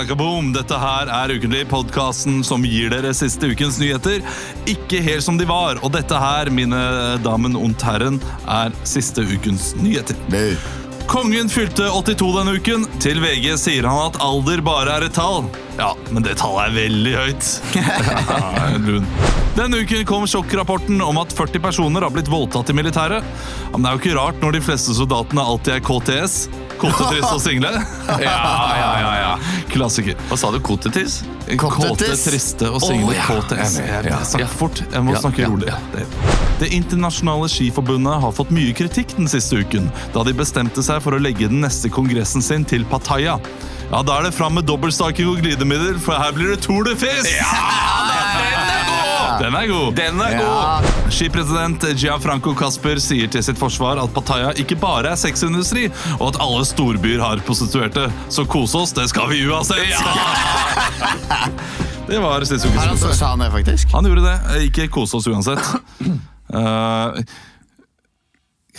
shakalaka, laka, laka, boom. Dette her er Ukentlig, podkasten som gir dere siste ukens nyheter. Ikke helt som de var. Og dette her, mine damen und herren, er siste ukens nyheter. Kongen fylte 82 denne uken. Til VG sier han at alder bare er et tall. Ja, men det tallet er veldig høyt. Ja. Denne uken kom sjokkrapporten om at 40 personer har blitt voldtatt i militæret. Ja, Men det er jo ikke rart når de fleste soldatene alltid er KTS. Kåte, triste og single. Ja, ja, ja, ja. Klassiker. Hva sa du? Kotetiss? Kåte, triste og single. Oh, ja. KTS. Ja. snakker fort. Jeg må snakke rolig. Det internasjonale skiforbundet har fått mye kritikk den siste uken, da de bestemte seg for å legge den neste kongressen sin til Pattaya. Ja, Da er det fram med dobbeltstaking og glidemiddel, for her blir det Tour de Fist! Den er god! Den er god! Skipresident Gianfranco Casper sier til sitt forsvar at Pattaya ikke bare er sexindustri, og at alle storbyer har prostituerte. Så kose oss, det skal vi uansett! det var siste ukes han det, faktisk. Han gjorde det. Ikke kose oss uansett. Uh,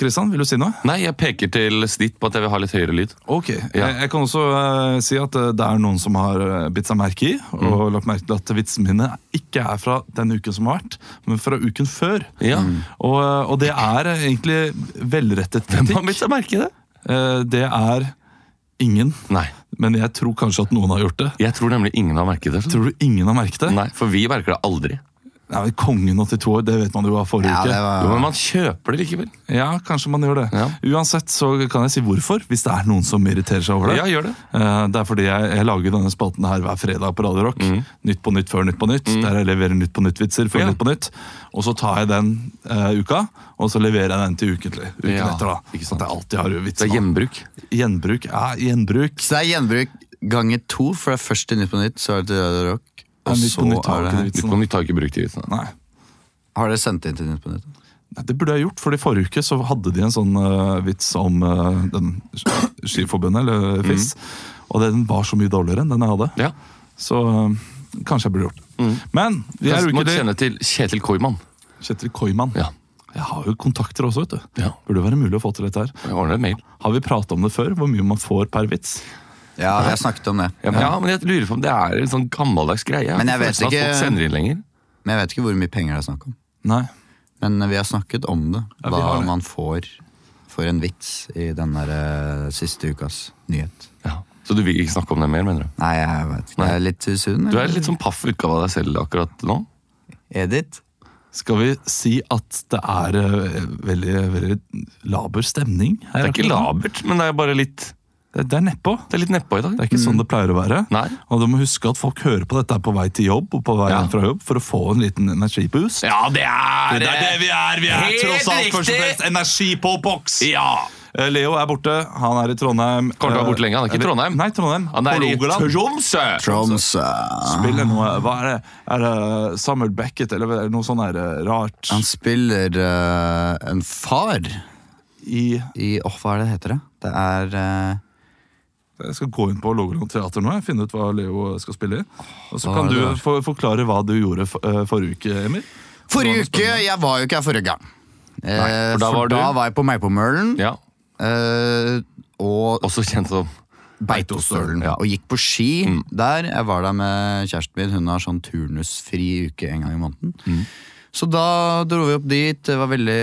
Kristian, vil du si noe? Nei, jeg peker til snitt på at jeg vil ha litt høyere lyd. Ok, Ja. jeg, jeg kan også eh, si at eh, det er noen som har uh, bitt seg merke i, og lagt merke til at vitsene mine ikke er fra den uken som har vært, men fra uken før. Ja. Og, eh, og det er eh, egentlig velrettet Hvem har kritikk. bitt seg merke i det? Eh, det er ingen, Nei. men jeg tror kanskje at noen har gjort det. Jeg tror nemlig ingen har merket det. Tror du ingen har merket det? Nei, For vi merker det aldri. Nei, men Kongen 82 år, det vet man jo av forrige Ja, uke. var... Jo, Men man kjøper det likevel. Ja, kanskje man gjør det. Ja. Uansett så kan jeg si hvorfor, hvis det er noen som irriterer seg over det. Ja, gjør det. uh, Det er fordi jeg, jeg lager denne spalten her hver fredag på Radio Rock. Nytt på nytt før Nytt på nytt. Der jeg leverer Nytt på nytt-vitser før Mm. Ja. Nytt på nytt. Og så tar jeg den uh, uka, og så leverer jeg den til ukentlig. Uken Ja, etter da. ikke sant. at jeg alltid har Det er gjenbruk. Gjenbruk. Ja, gjenbruk. Så det er gjenbruk ganger to, for det er først til Nytt på Nytt, så er det til Radio Rock. Og Nytt på så Nytt har er ikke det det. Nytt på nytt har ikke brukt de vitsene. Nei. Har dere sendt inn til Nytt på Nytt? Nei, Det burde jeg gjort, for i forrige uke så hadde de en sånn uh, vits om uh, den Skiforbundet, eller FIS. Og den var så mye dårligere enn den jeg hadde. Ja. Så uh, kanskje jeg burde gjort det. Men vi er må ukentlig. kjenne til Kjetil Koiman. Kjetil Koiman. Ja. Jeg har jo kontakter også, vet du. Ja. Burde være mulig å få til dette her. Jeg ordner en mail. Har vi pratet om det før, hvor mye man får per vits? Ja, vi har snakket om det. Ja, men, ja, men jeg lurer på om det er en sånn gammeldags greie. Men jeg vet ikke-. Men jeg vet ikke hvor mye penger det er snakk om. Nei. Men vi har snakket om det. Ja, Hva det. man får for en vits i den der eh, siste ukas nyhet. Ja. Så du vil ikke snakke om det mer, mener du? Nei, jeg vet ikke. Nei. Jeg er litt sunn. Du er litt sånn paff utgave av deg selv akkurat nå. Edith? Skal vi si at det er eh, veldig, veldig laber stemning? Det er ikke labert, men det er bare litt Det, det er nedpå. Det er litt nedpå i dag. Det er ikke sånn det pleier å være. Nei. Og du må huske at folk hører på dette på vei til jobb og på vei Ja. fra jobb for å få en liten energiboost. Ja, det er Det er det vi er! Vi er Helt tross alt først og fremst energi på boks! Ja! Eh, Leo er borte. Han er i Trondheim. Kommer til å være borte lenge, han er ikke i Eh, Trondheim. Nei, Trondheim. Han er i Tromsø! Tromsø. Spiller noe Hva er det? Er det Samuel Beckett, eller er noe sånn her eh, rart Han spiller uh, en far i i oh, hva er det det heter? Det Det er eh, Jeg skal gå inn på Logoland teater nå og finne ut hva Leo skal spille i. Og så kan du for, forklare hva du gjorde for, eh, forrige uke, Emil. Forrige uke! Jeg var jo ikke her forrige gang. Nei, for da var for da var jeg på Maurpool-Mølen Ja, eh, og Også kjent som Beitostølen. Ja. Og gikk på ski der. Jeg var der med kjæresten min. Hun har sånn turnusfri uke en gang i måneden. Så da dro vi opp dit. Det var veldig,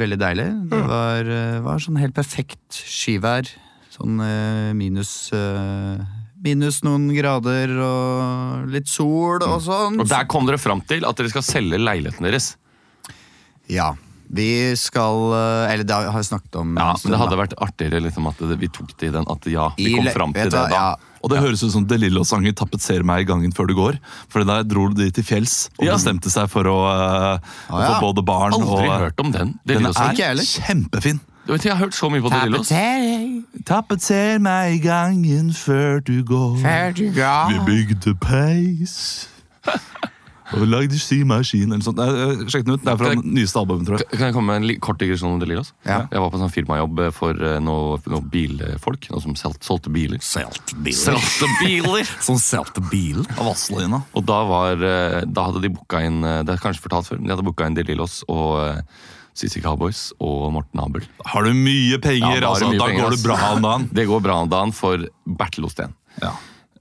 veldig deilig. Det var, eh, var sånn helt perfekt skivær. Sånn eh, minus eh, Minus noen grader og litt sol og sånn. Og der kom dere fram til at dere skal selge leiligheten deres. Ja. Vi skal eh, Eller det har vi snakket om. Ja, en men Det hadde da. vært artigere liksom, at vi tok det i den at ja, vi I kom fram til det da. ja. Og det høres ut som De Lillo-sangen 'Tapetser meg i gangen før du går'. For der dro de til fjells og Ja. bestemte seg for å, uh, ah, ja. få både barn Aldri og hørt om den. Den er kjempefin. Jeg har hørt så mye på De Lillos. Tapetser meg i gangen før du går. Før du går. Vi bygde peis. Og lagde symaskin eller noe sånt. Nei, eh, Sjekk den ut. Det er fra den nyeste albumet, tror jeg. Kan jeg komme med en li- kort digresjon om De Lillos? Ja. Jeg var på en sånn firmajobb for eh, noen noe bilfolk. Noen som sol- solgte biler. Solgte Solgte biler! Som solgte bil. Av Vazelina. Og da, var, eh, da hadde de booka inn eh, Det er kanskje fortalt før, men de hadde booka inn De Lillos og eh, Sissy Cowboys og Morten Abel. Har du mye penger, Ja, altså, mye da penger, går det bra om dagen. Det går bra om dagen for Bertil Osten. Ja.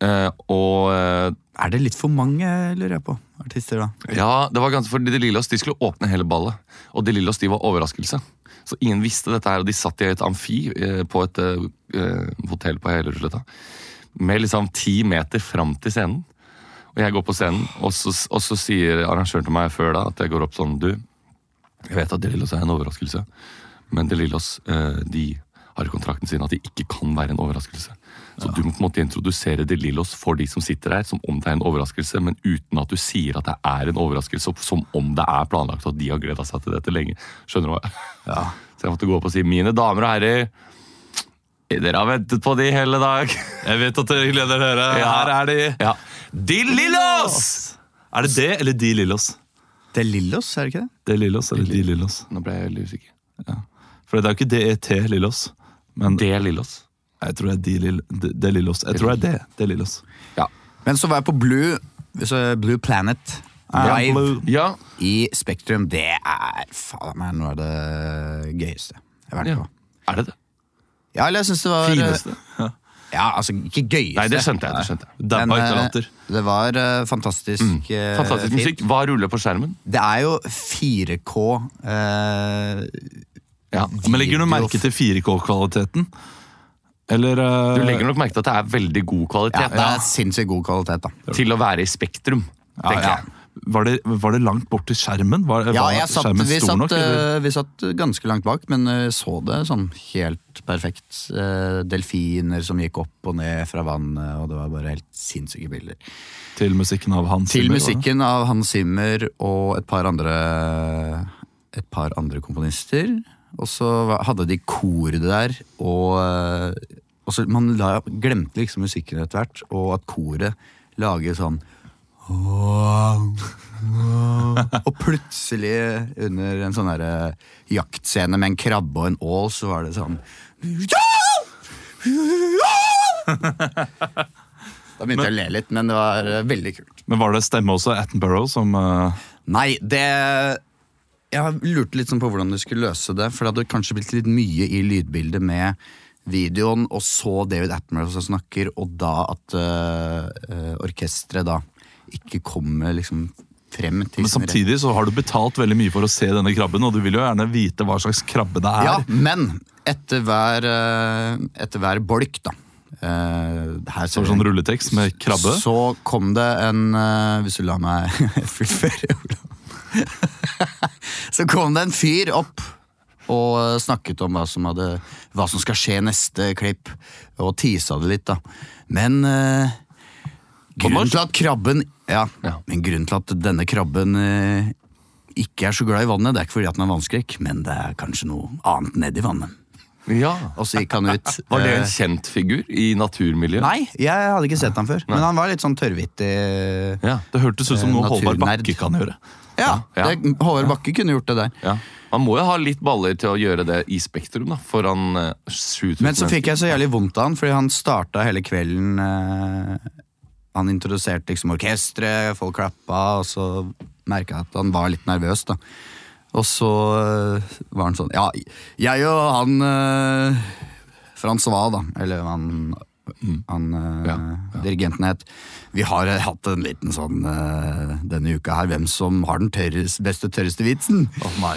Uh, og uh, Er det litt for mange, lurer jeg på, artister da? ja, det var ganske for De Lillos de skulle åpne hele ballet. Og De Lillos de var overraskelse. Så ingen visste dette her, og de satt i et amfi uh, på et hotell på Hellerudsletta. Med liksom ti meter fram til scenen. Og jeg går på scenen, og så, og så sier arrangøren til meg før da at jeg går opp sånn Du, jeg vet at De Lillos er en overraskelse, men De Lillos eh, de har i kontrakten sin at de ikke kan være en overraskelse. Så du må på en måte introdusere De Lillos for de som sitter der, som om det er en overraskelse, men uten at du sier at det er en overraskelse, som om det er planlagt at de har gleda seg til dette lenge. Skjønner du hva? Ja. Så jeg måtte gå opp og si mine damer og herrer, dere har ventet på de hele dag. Jeg vet at dere gleder dere. Ja. Her er de. Ja. De Lillos! Er det det eller de Lillos? Det er Lillos, er det ikke det? Det Lillos eller de Lillos? Nå ble jeg veldig usikker. For det er jo ikke DET Lillos. Men Det Lillos. jeg tror det er de Lill- det det Lillos. Jeg tror det er det. Det Lillos. Ja. Men så var jeg på Blue, så Blue Planet Ja, live Blue. Ja. i Spektrum. Det er faen meg noe av det gøyeste jeg har vært ja. på. Er det det? Ja, eller jeg synes det var Fineste? Ja, altså ikke gøyeste. Nei, det skjønte jeg. det skjønte jeg. Men, ikke eh, latter. Det var uh, fantastisk. eh, Fantastisk fint. musikk. Hva ruller på skjermen? Det er jo 4K Uh, Ja. Men legger du merke til 4K-kvaliteten? Eller eh, Du legger nok merke til at det er veldig god kvalitet. ja, Det er sinnssykt god kvalitet, da. til å være i Spektrum. tenker ja. jeg. Var, det, var det langt bort til skjermen? Var, Ja, var jeg satt, skjermen vi, satt, nok? eh, vi satt ganske langt bak, men eh, så det sånn helt perfekt. Eh, Delfiner som gikk opp og ned fra vannet, og det var bare helt sinnssyke bilder. Til musikken av Hans Zimmer, Til musikken av Hans Zimmer og et par andre Et par andre komponister. Og så hadde de kor der, og, og så Man la, glemte liksom musikken etter hvert, og at koret lager sånn Og plutselig, under en sånn her, jaktscene med en krabbe og en ål, så var det sånn Da begynte jeg å le litt, men det var eh, veldig kult. Men var det stemme også Attenborough som uh... Nei, det Jeg lurte litt sånn på hvordan du skulle løse det. For det hadde kanskje blitt litt mye i lydbildet med videoen, og så David Attenborough som snakker, og da at uh, orkesteret da ikke kommer liksom frem til Men samtidig så har du betalt veldig mye for å se denne krabben, og du vil jo gjerne vite hva slags krabbe det er. Ja, men etter hver, eh, etter hver bolk, da Uh, Så sånn rulletekst med krabbe. Så kom det en eh, Hvis du lar meg fullføre. Så kom det en fyr opp og snakket om hva som, hadde, hva som skal skje neste klipp, og tisa det litt, da. Men eh, grunnen til at krabben ja, Ja. men grunnen til at denne krabben eh, ikke er så glad i vannet, det er ikke fordi at den er vannskrekk, men det er kanskje noe annet nedi vannet. Ja. Og så gikk han ut. Var det eh, en kjent figur i naturmiljøet? Nei, jeg hadde ikke sett han før. Men han var litt sånn tørrvittig. Ja. Det hørtes ut som Eh, noe Håvard. Bakke kan gjøre. Ja, Ja. Det, Håvard Bakke kunne gjort det der. ja. Man må jo ha litt baller til å gjøre det i Spektrum, da, foran uh, Men så fikk jeg så jævlig vondt av han, fordi han starta hele kvelden eh, Han introduserte liksom orkesteret, folk klappa, og så merka jeg at han var litt nervøs, da. Og så eh, var han sånn Ja, jeg og han uh, Francois, da, eller han han eh, Ja, dirigenten het. Vi har eh, hatt en liten sånn eh, denne uka her, hvem som har den tørres, beste, tørreste vitsen. Oh.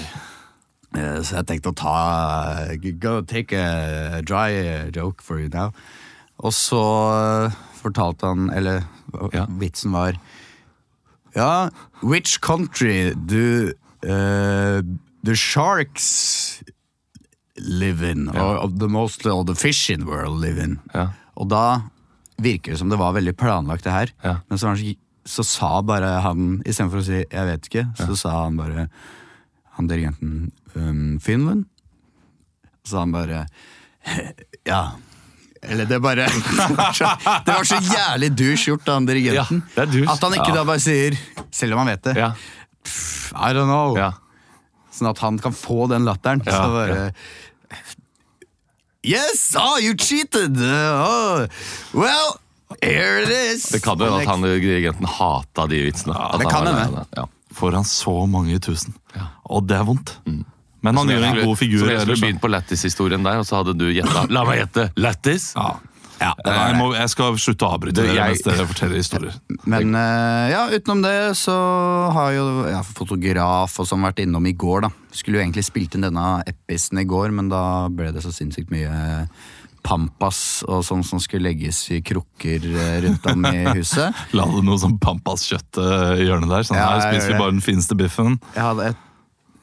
Eh, Så jeg tenkte å ta eh, Go take a dry eh, joke for you now. Og så eh, fortalte han Eller Ja. vitsen var Ja, which country do uh, the sharks live in? Or of the most of the fish in the world live in? Ja. Og da virker det som det var veldig planlagt, det her. Ja. Men så, så, så sa bare han, istedenfor å si 'jeg vet ikke', så sa han bare Han dirigenten um, 'Finland'? Så sa han bare 'ja'. Eller det bare Det var så, jævlig douche gjort av han dirigenten. Ja. At han ikke Ja. da bare sier, selv om han vet det Ja. I don't know. Ja. Sånn at han kan få den latteren. Så bare Yes! Oh, you cheated! Oh, well, here it is! Det kan jo hende at han dirigenten hata de vitsene. Det kan hende. Ja. Foran så mange tusen. Ja. Og det er vondt. Men han gjør en god figur. Som jeg skulle begynt på Lattis-historien der, og så hadde du gjetta La meg gjette! Lattis! Ja. Ja, det var jeg, må, jeg skal slutte å avbryte Det- dere jeg- mens dere forteller historier. Men eh, ja, utenom det så har jo ja, fotograf og sånn vært innom i går, da. Skulle jo egentlig spilt inn denne episen i går, men da ble det så sinnssykt mye pampas og sånn som skulle legges i krukker eh, rundt om i huset. La du noe sånn Pampas-kjøtt eh, i hjørnet der? Sånn, Ja, her spiser vi bare den fineste biffen. Jeg hadde et,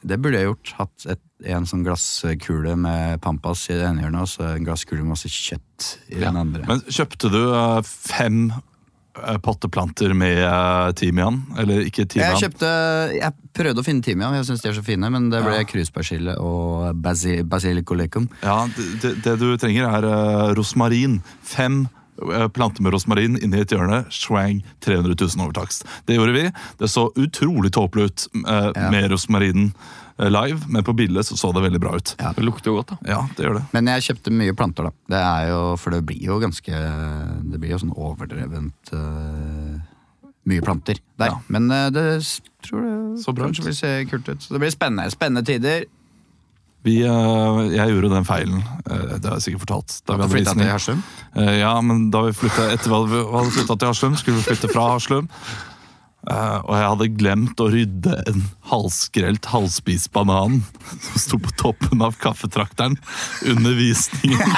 det burde jeg gjort. Hatt et, en sånn glasskule med pampas i det ene hjørnet, og så en glasskule med masse kjøtt i den andre. Men kjøpte du uh, fem eh, potteplanter med uh, timian? Eller ikke timian? Jeg kjøpte, jeg prøvde å finne timian, jeg syns de er så fine, men det ble Ja. kruspersille og basi, basilicolecum. Ja, det, det, det du trenger er rosmarin. Fem eh, planter med rosmarin inni et hjørne. Swang 300 000 over takst. Det gjorde vi. Det så utrolig tåpelig ut eh, Ja. med rosmarinen eh, live, men på bildet så, så det veldig bra ut. Ja. Det lukter jo godt, da. Ja, det gjør det. Men jeg kjøpte mye planter, da. Det er jo, for det blir jo ganske Det blir jo sånn overdrevent uh, mye planter der. Ja. Men uh, det tror jeg Så bra kanskje vil se kult ut. Så det blir spennende. Spennende tider. Vi, eh, jeg gjorde den feilen, eh, det har jeg sikkert fortalt. Da vi flytta til Harsum. Eh, Ja, men da vi flyttet, etter at vi hadde flytta til Haslum, skulle vi flytte fra Haslum. Eh, og jeg hadde glemt å rydde en halvskrelt, halvspist banan som sto på toppen av kaffetrakteren under visningen.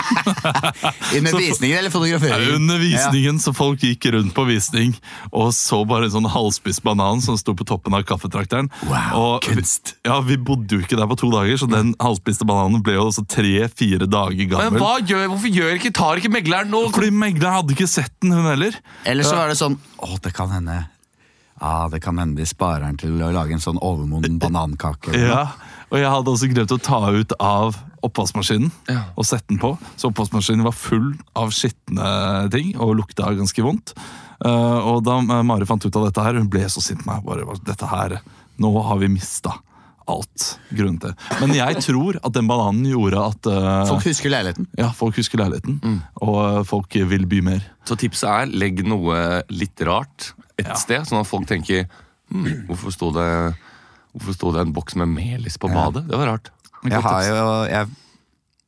Under visningen eller fotografering? Under visningen, så folk gikk rundt på visning og så bare en sånn halvspist banan som sto på toppen av kaffetrakteren. Wow, og, kunst. Ja, Vi bodde jo ikke der på to dager, så den halvspiste bananen ble jo også tre-fire dager gammel. Men hva gjør, Hvorfor gjør ikke, tar ikke megleren noe? Fordi megleren hadde ikke sett den, hun heller. Eller så var det sånn Å, det kan hende Ja, det kan hende de sparer den til å lage en sånn overmoden banankake. Ja, og jeg hadde også glemt å ta ut av oppvaskmaskinen Ja. og sette den på. Så oppvaskmaskinen var full av skitne ting og lukta ganske vondt. Eh, og da Mari fant ut av dette her, hun ble så sint på meg. Bare, dette her, Nå har vi mista alt grunnen til. Men jeg tror at den bananen gjorde at uh, Folk husker leiligheten. ja, folk husker leiligheten, og eh, folk vil by mer. Så tipset er legg noe litt rart et Ja. sted, sånn at folk tenker hm, hvorfor, sto det, hvorfor sto det en boks med melis på badet? Det var rart. Jeg har jo jeg,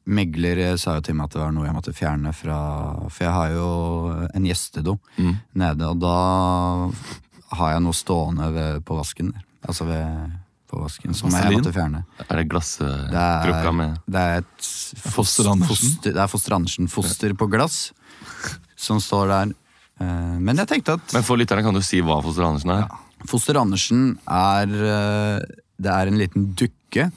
Megler sa jo til meg at det var noe jeg måtte fjerne fra For jeg har jo en gjestedo Mm. nede, og da har jeg noe stående ved, på vasken. der. Altså ved på vasken, som jeg måtte fjerne. Er det glasskrukka er, med det er et Foster Andersen? Foster, det er Foster Andersen-foster på glass som står der. Eh, Men jeg tenkte at Men for lytterne kan du si hva Foster Andersen er? Foster Andersen er eh, Det er en liten dukke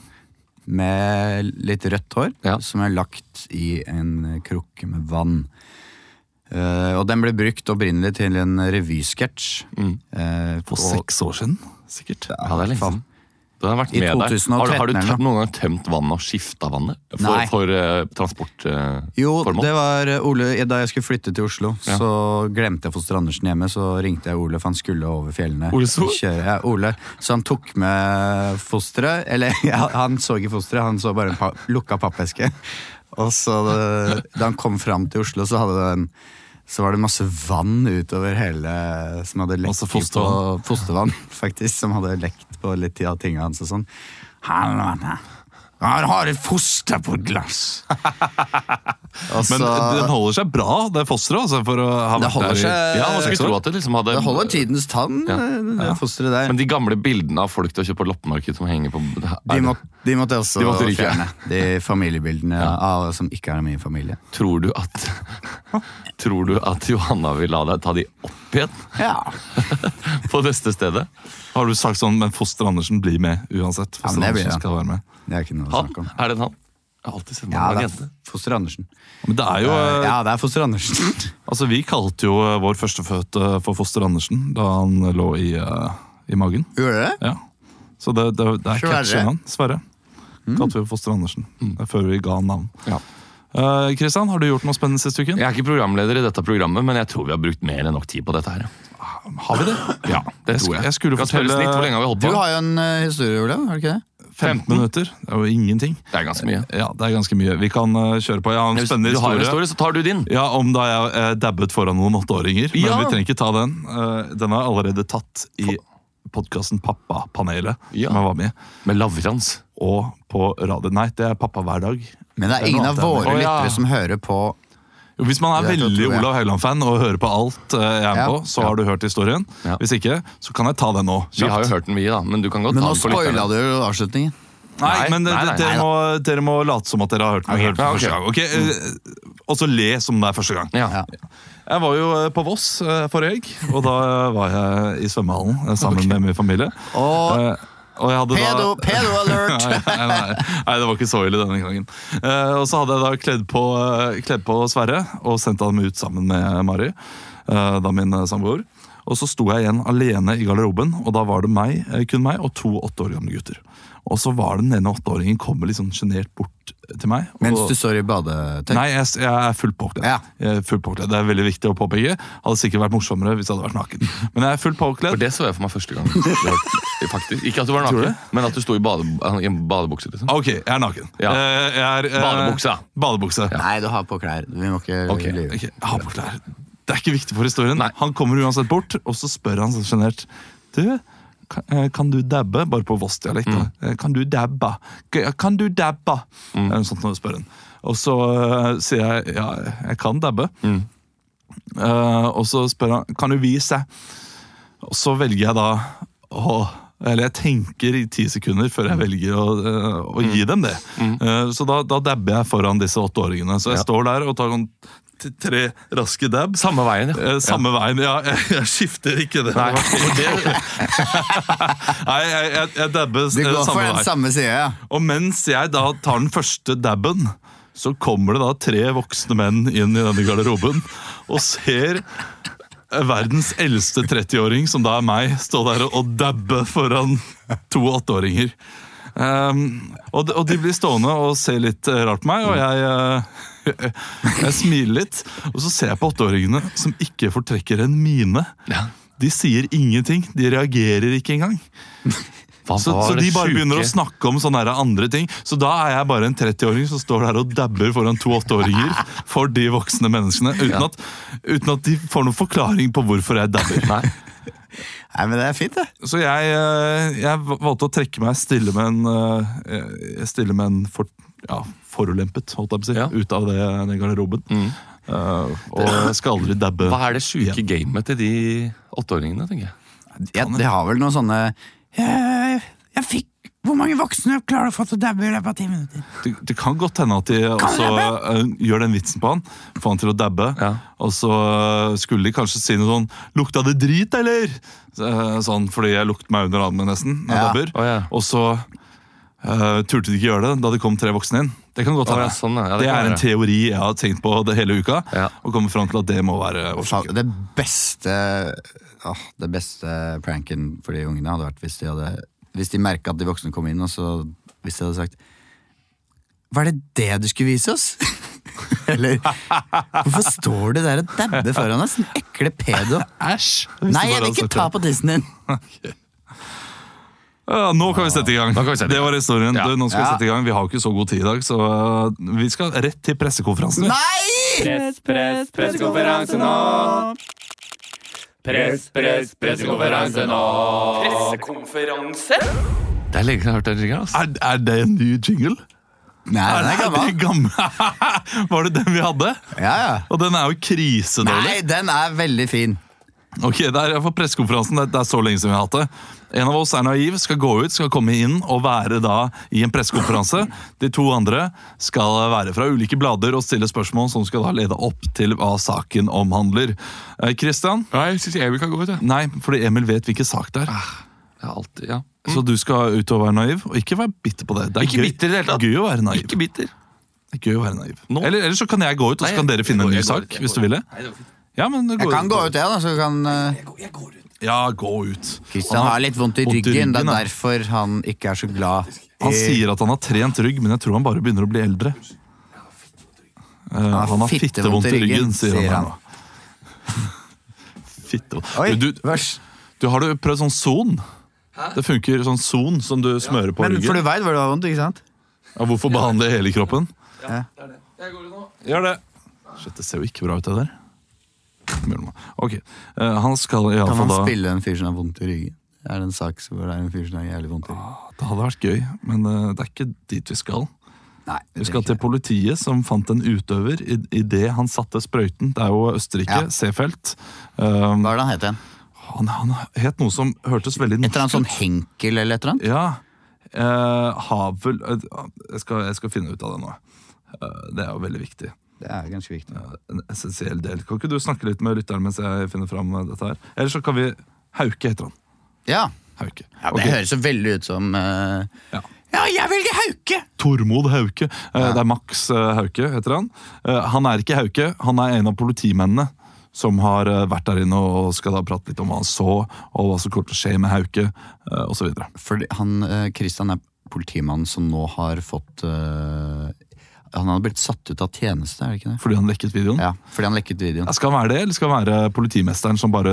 med litt rødt hår Ja. som er lagt i en krukke med vann. Uh, og den ble brukt opprinnelig til en revysketsj. Mm. Uh, på seks år siden, sikkert. Ja, det er lenge Du har vært I med der. Har, har du tømt, noen gang tømt vannet og skifta vannet? For, Nei. for uh, transportformål? Jo, det var eh, Ole, Da jeg skulle flytte til Oslo, Ja. så glemte jeg Foster Andersen hjemme. Så ringte jeg Ole, for han skulle over fjellene. Ole så? Ja, Ole. Så han tok med fosteret. Eller ja, han så ikke fosteret, han så bare en pa lukka pappeske. Og så eh, da han kom fram til Oslo, så hadde den så var det masse vann utover hele Som hadde lekt på fostervann, faktisk. Som hadde lekt på litt av tingene hans og sånn. Han, har et foster på et glass! altså, Men den holder seg bra, det fosteret. Altså, for å ha Det holder der i- Ja, man tro at det liksom hadde Det holder tidens tann, Ja. det fosteret der. Men de gamle bildene av folk til å kjøpe på loppemarked som henger på de, må, de måtte også De måtte fjerne. De familiebildene av som ikke er min familie. Tror du at Tror du at Johanna vil la deg ta de opp igjen Ja, på neste stedet? Har du sagt sånn, men Foster Andersen blir med uansett? Ja, Foster men det blir Andersen skal være med. Det er ikke noe å snakke om. Er det en han? Jeg har alltid sett meg Ja, det er Foster Andersen. Men det er jo, Uh, Ja, det er Foster Andersen. altså Vi kalte jo eh, vår førstefødte for Foster Andersen da han lå i, uh, i magen. Gjorde det? Ja. Så det, det, det er catchy navn. Sverre. Kalte vi Foster Andersen. Er før vi ga han navn. Ja. Kristian, Kristian, har du gjort noe spennende siste uken? Jeg er ikke programleder i dette programmet, men jeg tror vi har brukt mer enn nok tid på dette her. Har vi det? Ja, det Jeg tror jeg. jeg skulle fortelle- snitt, Hvor lenge har vi holdt Du har jo en uh, historie, Olav. Har du ikke det? 15 minutter. Det er jo ingenting. Det er ganske mye. Ja, det er ganske mye. Vi kan eh, kjøre på. Jeg har en Hvis du spennende har en historie. historie, så tar du din. Ja, Om da jeg eh, dabbet foran noen åtteåringer. Men Ja. vi trenger ikke ta den. Eh, den er allerede tatt i podkasten Pappapanelet, Ja. som jeg var med i. Med Lavrans. Og på radio Nei, det er Pappa hver dag. Men det Det er er ingen av våre lyttere som hører på Hvis man er veldig. Olav Haugland-fan og hører på alt eh, jeg er med Ja. på, så har du hørt historien. Ja. Hvis ikke, så kan jeg ta den nå. Vi har jo hørt den vi, da, men du kan godt Men ta den for spoila lytterne. du jo avslutningen. Nei, Nei, men nei, nei, dere, nei, må, dere må late som at dere har hørt den okay, for første gang. Okay? Mm. Og så le som det er første gang. Ja. Jeg var jo eh, på Voss eh, forrige helg, og da var jeg i svømmehallen sammen sammen med min familie. Og Og jeg hadde pedo, da pedo alert! nei, nei, nei, det var ikke så ille denne gangen. Uh, og så hadde jeg da kledd på, uh, kledd på Sverre og sendt ham ut sammen med Mari, uh, da min samboer. Og så sto jeg igjen alene i garderoben, og da var det meg, eh, kun meg og to åtte år gamle gutter. Og så var den ene åtteåringen kommer litt sånn sjenert bort til meg. Og, Mens du står i badetøy. Nei, jeg, jeg er fullt påkledd. Ja. Jeg er fullt påkledd. Det er veldig viktig å påpeke. Hadde sikkert vært morsommere hvis jeg hadde vært naken. Men jeg er fullt påkledd. For det så jeg for meg første gang. Faktisk. Ikke at du var naken, men at du sto i, bade, i en badebukse. Liksom. Ok, jeg er naken. Ja. Eh, Jeg er, eh, Badebukse. Badebukse. Nei, du har på klær. Vi må ikke Ok, lyve. Okay. Jeg har på klær. Det er ikke viktig for historien. Nei. Han kommer uansett bort, og så spør han sånn sjenert Du, kan, eh, du dabbe? Bare på Voss-dialekt. da. Eh, Kan du dabbe? Kan du dabbe? Det er noe sånt når du spør han. Og så uh, sier jeg ja, jeg kan dabbe. Eh, og så spør han kan du vise. Og så velger jeg da å eller jeg tenker i ti sekunder før jeg velger å, eh, å gi dem det. Eh, så da, da dabber jeg foran disse åtteåringene. Så jeg Ja. står der og tar tre raske dab. Samme veien, ja. Eh, Samme veien. Ja, jeg, jeg skifter ikke det. Nei, for Nei, jeg, jeg, jeg dabber Du eh, går for samme den vei. samme sida, ja. Og mens jeg da tar den første dabben, så kommer det da tre voksne menn inn i denne garderoben og ser verdens eldste 30-åring, som da er meg, stå der og dabbe foran to åtteåringer. Um, og, de, og de blir stående og ser litt eh, rart på meg, og jeg, eh, jeg smiler litt. Og så ser jeg på åtteåringene som ikke fortrekker en mine. Ja. De sier ingenting. De reagerer ikke engang. Hva Så, så de bare syke. begynner å snakke om sånne andre ting. Så da er jeg bare en 30-åring som står der og dabber foran to åtteåringer for de voksne menneskene. Uten, Ja. at, uten at de får noen forklaring på hvorfor jeg dabber. Nei. Nei, men det er fint, det. Så jeg, eh, jeg valgte å trekke meg stille med en, eh, stille med en for, ja, forulempet, holdt jeg på å si, Ja. ut av det, den garderoben. Eh, og det, skal aldri dabbe. Hva er det sjuke gamet til de åtteåringene, tenker jeg? Ja, det har vel noen sånne jeg, jeg fikk Hvor mange voksne klarer du å få til å dabbe i løpet av ti minutter? Det, det kan godt hende at de også uh, gjør den vitsen på han, får han til å dabbe. Ja. Og så eh, skulle de kanskje si noe sånn 'Lukta det drit, eller?' Så, Sånn, fordi jeg lukter meg under armen nesten. når jeg Ja. dabber. oh, ja. Og så eh, turte de ikke gjøre det da det kom tre voksne inn. Det kan godt være. ja, sånn, ja. Det, det kan er en teori jeg har tenkt på det hele uka, Ja. og kommer fram til at det må være årsaken. Det beste åh, Det beste pranken for de ungene hadde vært hvis de hadde Hvis de merka at de voksne kom inn, og så hvis de hadde sagt Var det det du skulle vise oss? Eller Hvorfor står du der og dabber foran oss? Den ekle pedo. Æsj! Nei, jeg vil ikke ta på tissen din! Ja, nå kan vi sette i gang. Nå kan vi sette i Det var historien. Ja. Du, nå skal vi sette i gang. Vi har jo ikke så god tid i dag, så eh, vi skal rett til pressekonferansen. Nei! Press, press, pressekonferanse nå! Press, press, pressekonferanse nå! Pressekonferanse? Det er lenge siden jeg har hørt den. Altså. Er, er det en ny jingle? Nei, den er gammel. det gammel? Var det den vi hadde? Ja, ja. Og den er jo krisedårlig. Nei, den er veldig fin. Ok, det er for pressekonferansen. Det, det er så lenge siden vi har hatt det. En av oss er naiv, skal gå ut, skal komme inn og være da i en pressekonferanse. De to andre skal være fra ulike blader og stille spørsmål som skal da lede opp til hva saken omhandler. Eh, Christian? Nei, jeg syns Emil kan gå ut, Ja. Nei, fordi Emil vet hvilken sak det er. Jeg har alltid, ja. Så du skal ut og være naiv, og ikke være bitter på det. Det er Ikke gøy, bitter det er gøy å være naiv. Ikke bitter. Det er gøy å være naiv. No. Eller, eller så kan jeg gå ut, og så kan dere finne finne en ny jeg går sak. hvis du vil det. Ja, men Jeg kan gå ut, jeg, da. Så kan uh, Ja, gå ut. Kristian har litt vondt i ryggen. ryggen. Det er derfor han ikke er så glad. Han sier at han har trent rygg, men jeg tror han bare begynner å bli eldre. Uh, han har fittevondt i ryggen, sier han. han. Fittevondt. Oi, Du, du, vers. du, har du prøvd sånn son? Det funker sånn son som du smører på Men for du ryggen. veit hvor du har vondt, ikke sant? Ja, hvorfor behandle hele kroppen? Ja. det er det. Jeg går nå. Gjør det. Shit, det ser jo ikke bra ut, det der. Ok, uh, Han skal Kan iallfall man da spille en fyr som har vondt i ryggen? Det er en sak hvor det er en fyr som har jævlig vondt i ryggen. Det hadde vært gøy, men uh, det er ikke dit vi skal. Nei, Vi skal til politiet, som fant en utøver idet han satte sprøyten. Det er jo Østerrike, Ja. Seefeld. Um, Hva er det han het igjen? han, han het noe som hørtes veldig Et eller annet sånn Henkel eller et eller annet? Ja. Uh, Havel jeg, skal, jeg skal finne ut av det nå. Det er jo veldig viktig. Det er ganske viktig. En essensiell del. Kan ikke du snakke litt med lytteren mens jeg finner fram dette her? Eller så kan vi Hauke heter han. Ja, Hauke. ja Det okay. høres jo veldig ut som uh... Ja. ja, jeg velger Hauke! Tormod Hauke. Eh, Det er Max eh, Hauke, heter han. Eh, Han er ikke Hauke, han er en av politimennene som har eh, vært der inne og skal da prate litt om hva han så, og hva som kommer til å skje med Hauke, osv. og så videre. Fordi han, eh, Christian er politimannen som nå har fått eh, Han hadde blitt satt ut av tjeneste, er det ikke det? Fordi han lekket videoen. Ja, fordi han lekket videoen. Ja, Skal han være det, eller skal han være politimesteren som bare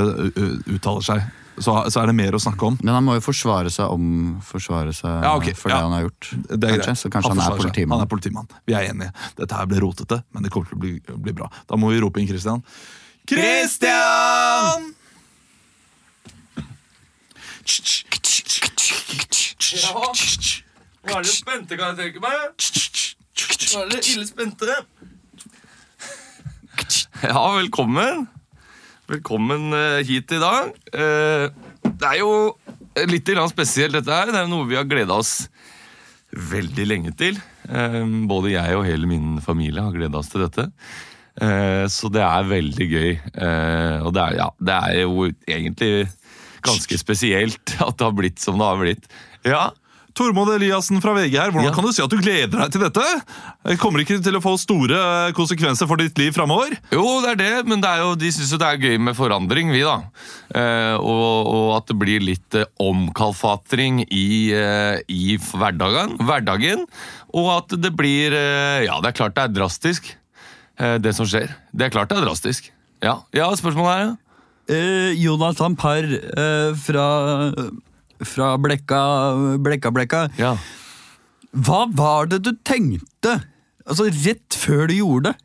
uttaler seg? Så, så er det mer å snakke om. Men han må jo forsvare seg om Forsvare seg Ja, okay. for det ja. han har gjort. Det er kanskje, så kanskje han, er forsvarer seg. politimann. Han er politimann. Vi er enige. Dette her ble rotete, men det kommer til å bli, bli bra. Da må vi rope inn Christian. Christian! Nå er dere spente, kan jeg tenke meg. Nå er dere ille spente. Ja, velkommen. Velkommen eh, hit i dag. Eh, det er jo litt spesielt, dette her. Det er noe vi har gleda oss veldig lenge til. Eh, både jeg og hele min familie har gleda oss til dette. Så det er veldig gøy. Og det er, ja, det er jo egentlig ganske spesielt at det har blitt som det har blitt. Ja, Tormod Eliassen fra VG her, hvordan Ja. kan du si at du gleder deg til dette? Kommer ikke til å få store konsekvenser for ditt liv framover? Jo, det er det, men det er jo, de syns jo det er gøy med forandring, vi, da. Eh, og, og at det blir litt eh, omkalfatring i, eh, i hverdagen, hverdagen. Og at det blir eh, Ja, det er klart det er drastisk, eh, det som skjer. Det er klart det er drastisk. Ja, ja spørsmålet er ja. Eh, Jonathan Parr eh, fra, fra Blekka, Blekka Blekka. ja. Hva var det du tenkte? Altså rett før du gjorde det.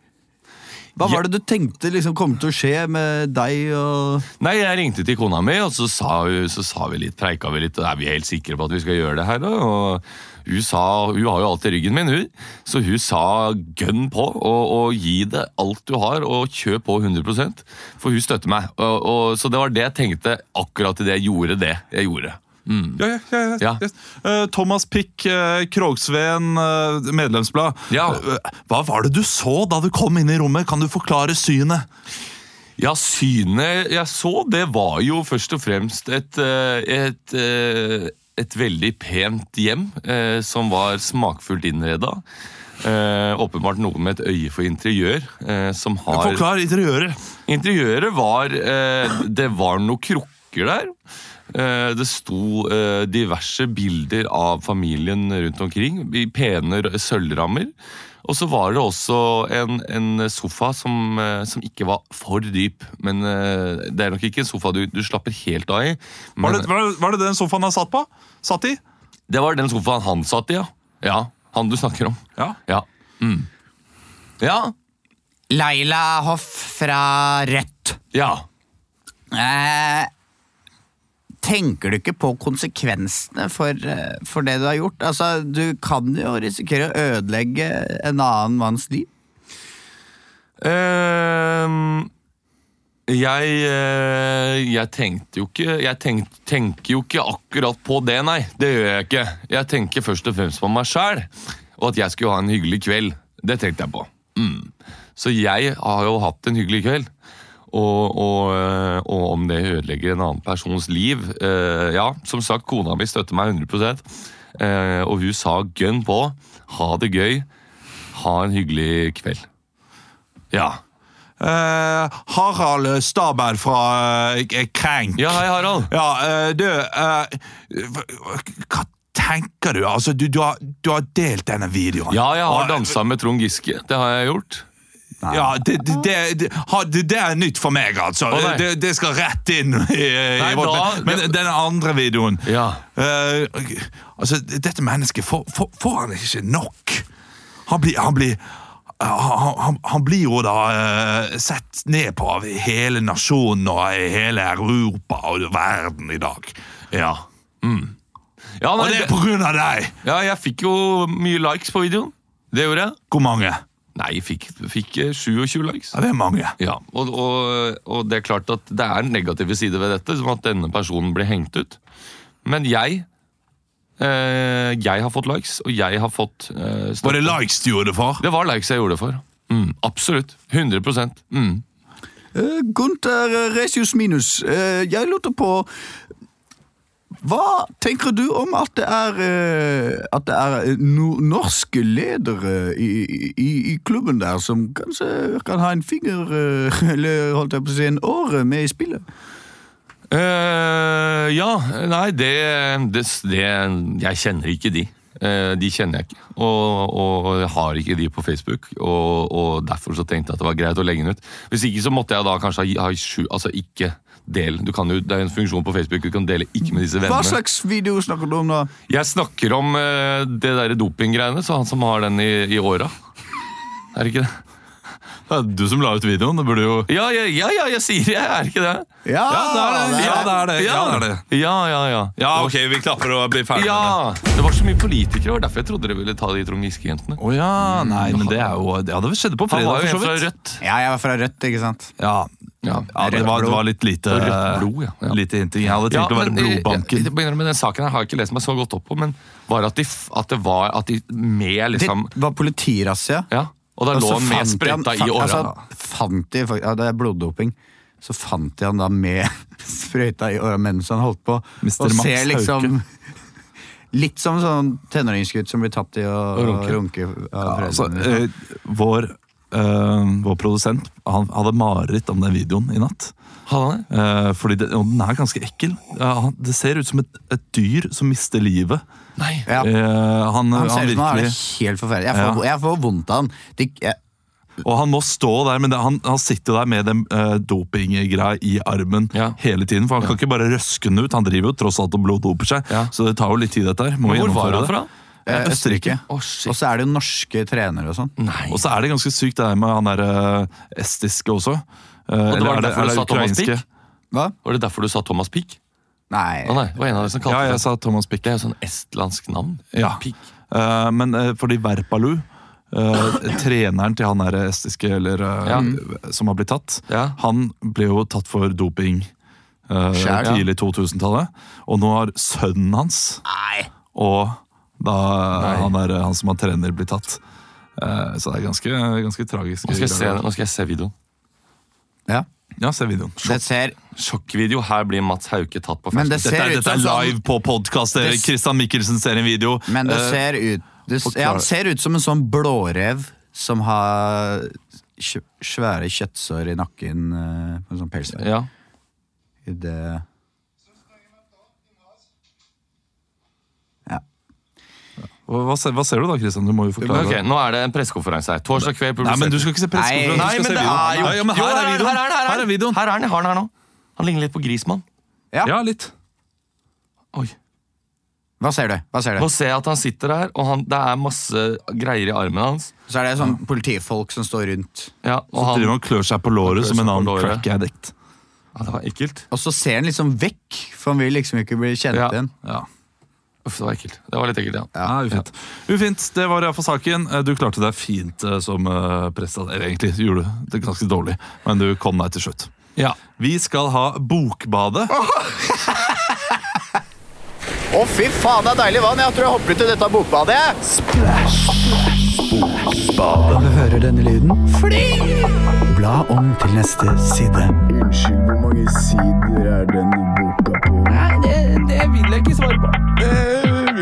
Hva var det du tenkte liksom kom til å skje med deg og Nei, jeg ringte til kona mi, og så sa, så sa vi litt, preika vi litt, og er vi helt sikre på at vi skal gjøre det her, da? Og hun sa, hun har jo alt i ryggen min, hun, så hun sa gønn på, og, og gi det alt du har, og kjøp på 100 for hun støtter meg. Og, og, så det var det jeg tenkte akkurat idet det jeg gjorde det jeg gjorde. Ja, ja, ja, ja. Ja. Eh, Thomas Pick, uh, Krogsveen, eh, medlemsblad. Eh, hva var det du så da du kom inn i rommet? Kan du forklare synet? Ja, synet jeg så, det var jo først og fremst et, eh, et, eh, et veldig pent hjem eh, som var smakfullt innreda. Eh, åpenbart noe med et øye for interiør. Eh, som har Forklar interiøret. Interiøret var eh, Det var noen krukker der. Eh, det sto eh, diverse bilder av familien rundt omkring i pene sølvrammer. Og så var det også en, en sofa som, eh, som ikke var for dyp. Men det er nok ikke en sofa du, du slapper helt av i. Men Var det, var, var det den sofaen han satt på? Satt i? det var den sofaen han satt i, ja. Ja, Han du snakker om. Ja. Ja. Mm. Ja. Laila Hoff fra Rødt. Ja. Eh, tenker du ikke på konsekvensene for, eh, for det du har gjort? Altså, Du kan jo risikere å ødelegge en annen manns liv. Ehm, jeg, eh, jeg tenkte jo ikke Jeg tenk, tenker jo ikke akkurat på det, nei. Det gjør jeg ikke. Jeg tenker først og fremst på meg sjæl, og at jeg skulle ha en hyggelig kveld. Det tenkte jeg på. Mm. Så jeg har jo hatt en hyggelig kveld. Og, og, eh, og om det ødelegger en annen persons liv eh, Ja, som sagt, kona mi støtter meg 100 eh, Og hun sa gønn på. Ha det gøy. Ha en hyggelig kveld. Ja. Uh, Harald Stabær fra uh, Krenk. Ja, hei, Harald. Ja, uh, du hva- tenker du? Altså, du, du, har, du har delt denne videoen. Ja, jeg har dansa med Trond Giske. Det har jeg gjort. Ja, det, det, det, det, er nytt for meg, altså. Oh, det, det skal rett inn i, i Nei, vårt da- Men den andre videoen Ja. uh, Altså, dette mennesket får, får, får han ikke nok. Han blir, han blir han, han, han blir jo da uh, sett ned på av hele nasjonen og hele Europa og verden i dag. Ja. Mm. Ja, Og det er på grunn av deg! ja, jeg fikk jo mye likes på videoen. Det gjorde jeg. Hvor mange? Nei, fikk, fikk eh, 27 likes. Ja, det er mange. Ja, og, og, og det er klart at det er negative sider ved dette, som at denne personen blir hengt ut. Men jeg eh, Jeg har fått likes, og jeg har fått eh, støtte. Var det likes du gjorde det for? Det var likes jeg gjorde det for. Mm, absolutt. 100 mm. Uh, Gunther eh, Resius Minus, eh, jeg lurte på Hva tenker du om at det er, eh, at det er eh, no norske ledere i, i, i klubben der som kanskje kan ha en finger, eh, eller holdt jeg på å si en åre med i spillet? Uh, ja, nei, det, det, det Jeg kjenner ikke de. Uh, de kjenner jeg ikke. Og, og har ikke de på Facebook. Og, og derfor så tenkte jeg at det var greit å legge den ut. Hvis ikke så måtte jeg da kanskje ha, ha Altså ikke del. Du kan jo, det er en funksjon på Facebook du kan dele ikke med disse Hva slags video snakker du om da? Jeg snakker om uh, det derre dopinggreiene, så han som har den i, i åra. Er det ikke det? Det er du som la ut videoen. Det burde jo Ja, ja, ja, ja jeg sier det, er det ikke det? Ja, Ja, det er det. Ja, det er det. Ja, det er det. Ja, ja, ja. Ja, ok, vi klapper og blir ferdig det. Ja, Det var så mye politikere, og derfor jeg trodde dere ville ta de Trond Giske-jentene. Oh, ja, nei, men det er jo Ja, det skjedde på Han var jo en fra. Rødt. Ja, jeg var fra Rødt, ikke sant? Ja, Ja, ja det, var, det var litt lite rødt blod, ja. Ja. Lite hinting. Jeg hadde tenkt å være men, eh, blodbanken. jeg- jeg begynner med Den saken her har jeg ikke lest meg så godt opp på, men var at, de, at det var at de med liksom Det var politirazzia. Ja, og da lå han med sprøyta i åra. Altså, fant de, ja, det er bloddoping. Så fant de han da med sprøyta i åra mens han holdt på. Mister Og Max ser liksom Hauke. Litt som sånn tenåringsgutt som blir tatt i å runke. runke. av Altså, eh, vår, eh, vår produsent han hadde mareritt om den videoen i natt. Hadde han det? Eh, fordi det, og den er ganske ekkel. Ja, han- det ser ut som et, et dyr som mister livet. Nei. ja. Eh, han, Han ser ut som han er helt forferdelig. Jeg får, jeg får vondt av han. De, jeg, Og han må stå der, men det, han, han sitter jo der med den uh, dopinggreia i armen Ja. hele tiden. For han kan ikke bare røske den ut. Han driver jo tross alt og bloddoper seg, Ja. så det tar jo litt tid, dette her. Hvor var han det. Eh, Østerrike. Shit. Og så er det jo norske trenere og sånn. Og så er det ganske sykt det der med han derre uh, estiske også. Uh, Og det var derfor du sa Thomas Pick? Hva? Var det derfor du sa Thomas Pick? Nei. Oh, nei, det var en av de som kalte Ja, jeg det sa Thomas Pick. Det er jo sånn estlandsk navn. Ja. Pick. Eh, men uh, fordi Verpalu, Uh, treneren til han der estiske eller, uh, Ja. som har blitt tatt, Ja. han ble jo tatt for doping uh, Skjær, ja. 2000-tallet. Og nå har sønnen hans Nei. og da han, er, han som er trener, blir tatt. Uh, så det er ganske, ganske tragisk. Nå skal, jeg se, nå skal jeg se videoen. Ja. Ja, se videoen. Det ser Sjokkvideo. Her blir Mats Hauke tatt på fersken. det Dette, er- dette er som sånn live på podkast. Det- Christian Mikkelsen ser en video. Men det Eh, ser ut det, ja, Han ser ut som en sånn blårev som har svære kjøttsår i nakken. eh, en sånn pelsverk. Ja. I det hva, ser- hva ser du da, Kristian? Du må jo forklare. Ok, Nå er det en pressekonferanse her. Torsdag kveld publisert. Nei, men du skal ikke se pressekonferanse. Nei, men det er jo Ja, her er videoen. Her er, Her er videoen. Her er den, jeg har den her nå. Han ligner litt på Grismann. Ja. Ja, litt. Oi. Hva ser du? Hva ser Nå du? ser jeg at han sitter der, og han, det er masse greier i armen hans. Så er det sånn politifolk som står rundt. Ja, og Så han, driver han og klør seg på låret som en annen crack addict. ja, det var ekkelt. Og så ser han liksom vekk, for han vil liksom ikke bli kjent Ja. igjen. Ja. Uff, det var ekkelt. Det var litt ekkelt, ja. Ja, ufint. ufint. Det var iallfall saken. Eh, Du klarte deg fint eh, som uh. Eller egentlig gjorde du det ganske dårlig, men du kom deg til slutt. ja. Vi skal ha Bokbadet. Å, fy faen, det er deilig vann! Jeg tror jeg hopper ut i dette bokbadet. Du hører denne lyden? Fly! Bla om til neste side. Unnskyld, hvor mange sider er denne boka på? Nei, det vil jeg ikke svare på?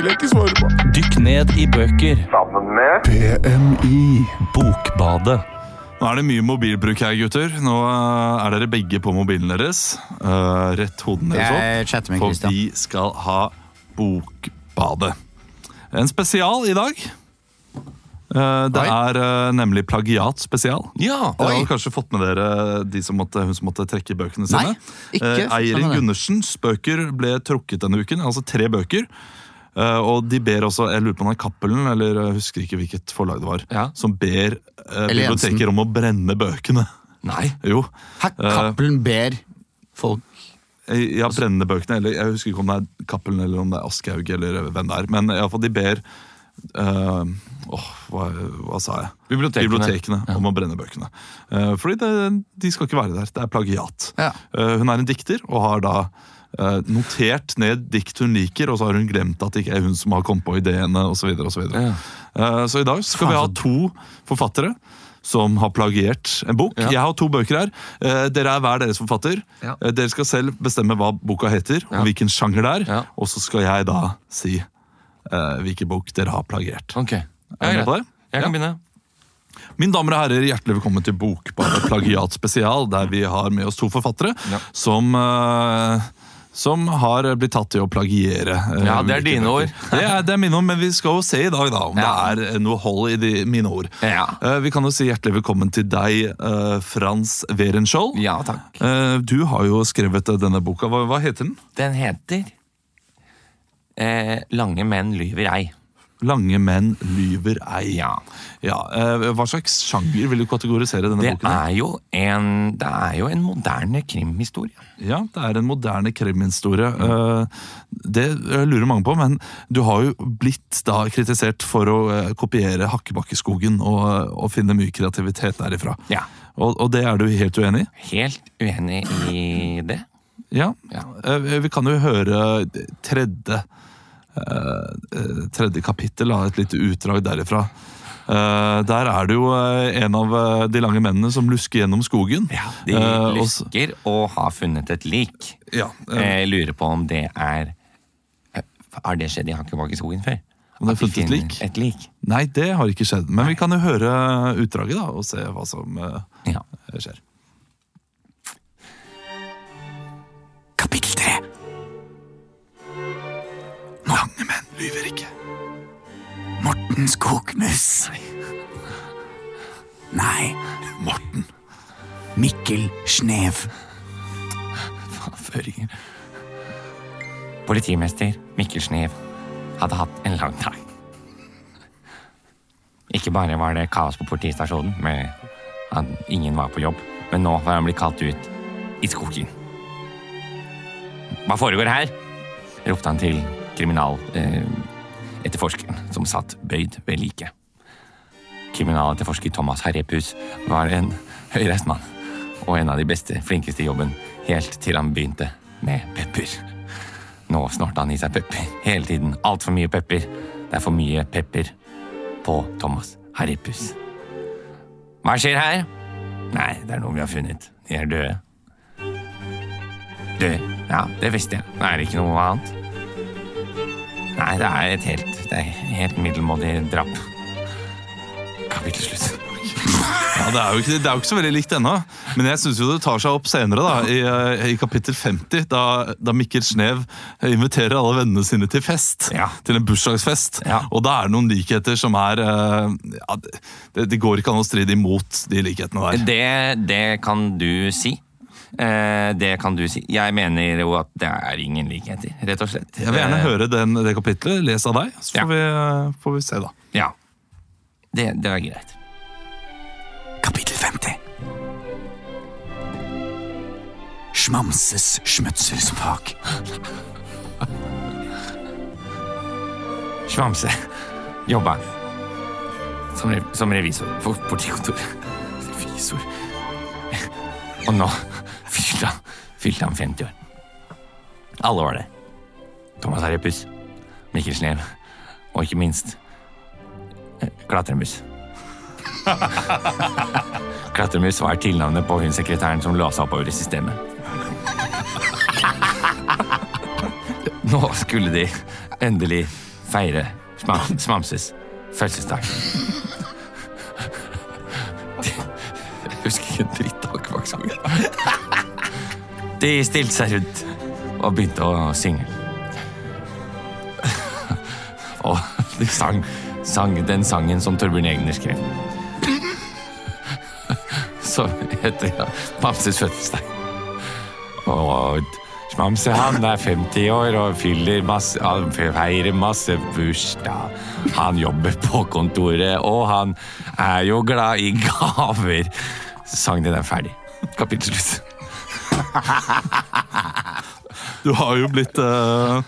Dykk ned i bøker. Sammen med BMI. Bokbadet. Nå er det mye mobilbruk her, gutter. Nå eh, er dere begge på mobilen deres. Uh, rett hoden deres Jeg opp, med for Christian. vi skal ha Bokbadet. En spesial i dag. Uh, det Oi. er uh, nemlig plagiat spesial. Ja, Dere har kanskje fått med dere de som måtte, hun som måtte trekke bøkene sine. Nei, ikke fått Eirin. Gundersens bøker ble trukket denne uken, altså tre bøker. Eh, og de ber også, jeg lurer på om det er Cappelen, eller jeg husker ikke hvilket forlag det var, Ja. som ber eh, biblioteker om å brenne bøkene. Nei. Jo. Hæ, Cappelen ber folk Eh, Ja, brennende bøkene, eller jeg husker ikke om det er Cappelen eller om det er Aschehoug eller hvem det er. Men i alle fall de ber uh, Åh, hva, hva sa jeg? Bibliotekene. Bibliotekene om å brenne bøkene. Uh, fordi det, de skal ikke være der. Det er plagiat. Ja. Uh, hun er en dikter og har da eh, notert ned dikt hun liker, og så har hun glemt at det ikke er hun som har kommet på ideene osv. Så, videre, og så, videre. Eh, så i dag skal vi ha to forfattere som har plagiert en bok. Ja. Jeg har to bøker her. Uh, dere er hver deres forfatter. Ja. Uh, dere skal selv bestemme hva boka heter, Ja. og hvilken sjanger det er. Ja. Og så skal jeg da si eh, hvilken bok dere har plagiert. Ok. Er dere med på det? Jeg kan Ja. begynne. Mine damer og herrer, hjertelig velkommen til Bokbare plagiat spesial, der vi har med oss to forfattere Ja. som, eh, som har blitt tatt til å plagiere. eh, Ja, det er dine ord. Det er, det er mine ord, men vi skal jo se i dag da, om Ja. det er noe hold i de, mine ord. Ja. Uh, vi kan jo si hjertelig velkommen til deg, uh, Frans Werenskiold. Ja, takk. Eh, du har jo skrevet denne boka. Hva, hva heter den? Den heter Lange menn lyver ei. Lange menn lyver ei. Ja. Ja, eh, hva slags sjanger vil du kategorisere denne Det boken? i? er jo en, det er jo en moderne krimhistorie. Ja, det er en moderne krimhistorie. Mm. Det eh, lurer mange på, men du har jo blitt da kritisert for å kopiere Hakkebakkeskogen og, og finne mye kreativitet derifra. Ja. Og, og det er du helt uenig i? Helt uenig i det. Ja. Ja. Vi kan jo høre tredje, Eh, eh, tredje kapittel, et lite utdrag derifra. Uh, der er det jo en av de lange mennene som lusker gjennom skogen. Ja, De lusker og, har funnet et lik. Ja, lurer på om det er Har det skjedd i Hakkebakk i skogen før? Om de er funnet et lik? et lik? Nei, det har ikke skjedd. Men Nei. vi kan jo høre utdraget da, og se hva som ja. skjer. Kapittel 3 lyver ikke. Morten Skognes. Nei, Morten. Mikkel Snev. Føringer. Politimester Mikkel Snev hadde hatt en lang dag. Ikke bare var det kaos på politistasjonen, med at ingen var på jobb, men nå var han blitt kalt ut i skogen. Hva foregår her? ropte han til kriminaletterforskeren, eh, som satt bøyd ved liket. Kriminaletterforsker Thomas Harrepus var en høyreist mann og en av de beste, flinkeste i jobben helt til han begynte med pepper. Nå snorta han i seg pepper hele tiden. Altfor mye pepper. Det er for mye pepper på Thomas Harripus. Hva skjer her? Nei, det er noe vi har funnet. De er døde. Døde? Ja, det visste jeg. Er det ikke noe annet? Nei, det er et helt, det er helt middelmådig drap. Kapittel slutt. Ja, det, er jo ikke, det er jo ikke så veldig likt ennå, men jeg syns det tar seg opp senere, da, i, eh, i kapittel 50, da, da Mikkel Snev inviterer alle vennene sine til fest. Ja. Til en bursdagsfest. Ja. Og da er det noen likheter som er eh, ja, det, det går ikke an å stride imot de likhetene der. Det, det kan du si. Eh, det kan du si. Jeg mener jo at det er ingen likheter, rett og slett. Jeg vil gjerne Eh, høre den, det kapitlet. lest av deg, så Ja. får, vi, eh, får vi se, da. Ja. Det, det er greit. Kapittel 50. Schmamses schmutzelsfag. Svamse jobba som, re som revisor på politikontoret. Revisor Og nå fylte han, fylte han 50 år. Alle var det. Thomas Harrepus, Mikkel Snev og ikke minst eh, Klatremus. Klatremus var tilnavnet på hun sekretæren som låsa oppover i systemet. Nå skulle de endelig feire Sma Smamses fødselsdag. Jeg husker ikke en dritt. De stilte seg rundt og begynte å synge. Og de sang, sang den sangen som Torbjørn Egner skrev. Som heter ja, Bamses fødselsdag. Og Smamse han er 50 år og fyller masse, feirer masse bursdag. Han jobber på kontoret, og han er jo glad i gaver. Sangen de er ferdig. Kapittel slutt. Du har jo blitt uh,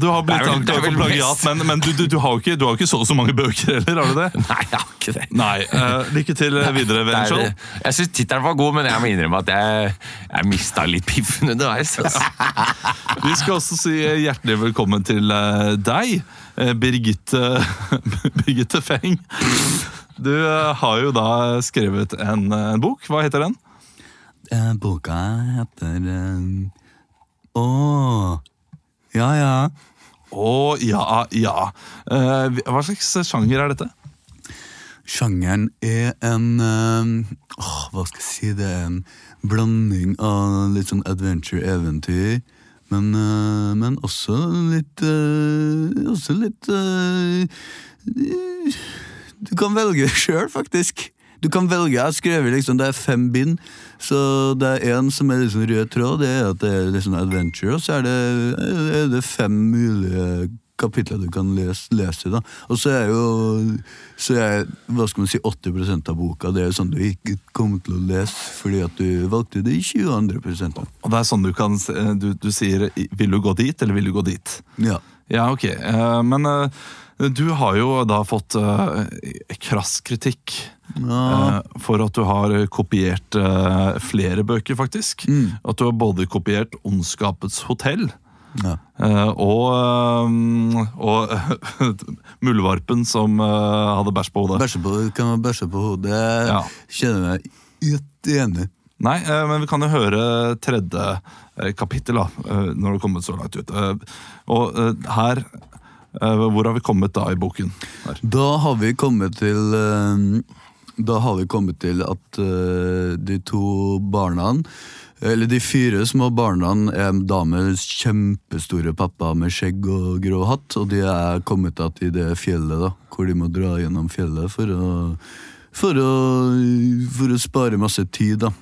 Du har blitt Det det anklaget for plagiat, men, men du, du, du har jo ikke, du har ikke så så mange bøker heller, har du det? Nei, jeg har ikke det. Nei. uh, lykke til videre, Det er, Vennshow. jeg syns tittelen var god, men jeg må innrømme at jeg, jeg mista litt piffen underveis. Altså. Vi skal også si hjertelig velkommen til eh, deg, eh, Birgitte, Birgitte Feng. Du eh, har jo da skrevet en, eh, en bok. Hva heter den? Eh, boka heter eh, oh, Ja, ja. Å, ja, ja. Eh, hva slags sjanger er dette? Sjangeren er en eh, åh, Hva skal jeg si? Det er en blanding av litt sånn adventure-eventyr. Men, eh, men også litt eh, Også litt Du kan velge sjøl, faktisk. Du kan velge, Jeg har skrevet liksom, det er fem bind, så det er én som er liksom rød tråd. Det er at det er liksom adventure, og så er det, er det fem mulige kapitler du kan lese, lese da. Og så er jo så er, hva skal man si, 80% av boka det er sånn du ikke kommer til å lese fordi at du valgte de 20 andre prosentene. Og det er sånn du kan eh, Du, du sier 'vil du gå dit', eller 'vil du gå dit'? Ja. Ja, ok. Eh, men eh, du har jo da fått krass kritikk Ja. eh, for at du har kopiert eh, flere bøker, faktisk. Mm. At du har både kopiert 'Ondskapets hotell' ja. eh, og, og Muldvarpen som hadde bæsj på hodet. Bæsje på, kan man bæsje på hodet? Ja. Kjenner meg ikke enig. Nei, men vi kan jo høre tredje kapittel da, når det har kommet så langt ut. Og her Hvor har vi kommet da i boken? Her. Da har vi kommet til Da har vi kommet til at eh, de to barna eller de fire små barna er da med kjempestore pappa med skjegg og grå hatt, og de er kommet til det fjellet, da, hvor de må dra gjennom fjellet for å, for å, for å spare masse tid, da.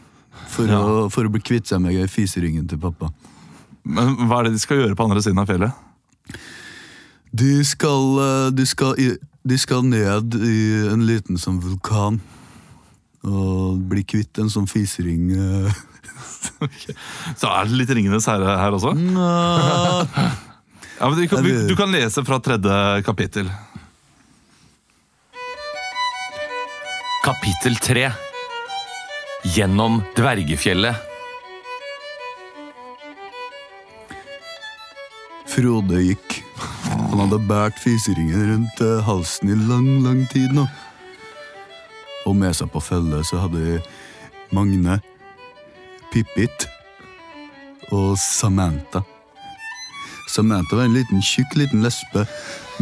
For, Ja. å, for å bli kvitt seg med fiseringen til pappa. Men hva er det de skal gjøre på andre siden av fjellet? De skal, eh, de skal, i, de skal ned i en liten sånn vulkan. Og bli kvitt en sånn fisering. Så er det litt Ringenes herre her også? Ja, men du, kan, du kan lese fra tredje kapittel. Kapittel tre. Gjennom Dvergefjellet. Frode gikk. Han hadde båret fiseringen rundt eh, halsen i lang, lang tid nå. Og med seg på følget så hadde Magne, Pippit og Samantha. Samantha var en liten tjukk liten lesbe